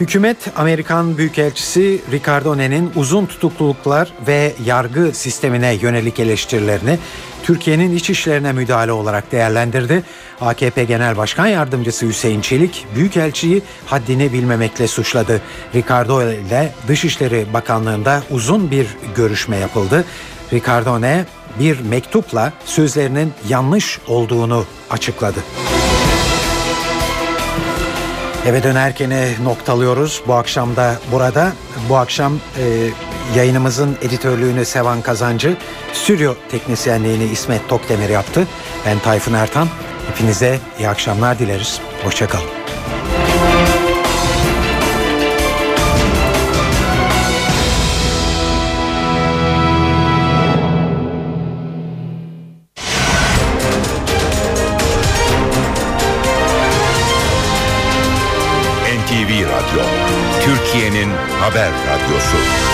[SPEAKER 2] Hükümet Amerikan Büyükelçisi Ricardone'nin uzun tutukluluklar ve yargı sistemine yönelik eleştirilerini Türkiye'nin iç işlerine müdahale olarak değerlendirdi. AKP Genel Başkan Yardımcısı Hüseyin Çelik Büyükelçiyi haddini bilmemekle suçladı. Ricardo ile Dışişleri Bakanlığı'nda uzun bir görüşme yapıldı. Ricardone bir mektupla sözlerinin yanlış olduğunu açıkladı. Eve dönerken noktalıyoruz. Bu akşam da burada. Bu akşam e, yayınımızın editörlüğünü Sevan Kazancı, stüdyo teknisyenliğini İsmet Tokdemir yaptı. Ben Tayfun Ertan. Hepinize iyi akşamlar dileriz. Hoşçakalın.
[SPEAKER 27] Haber radyosu.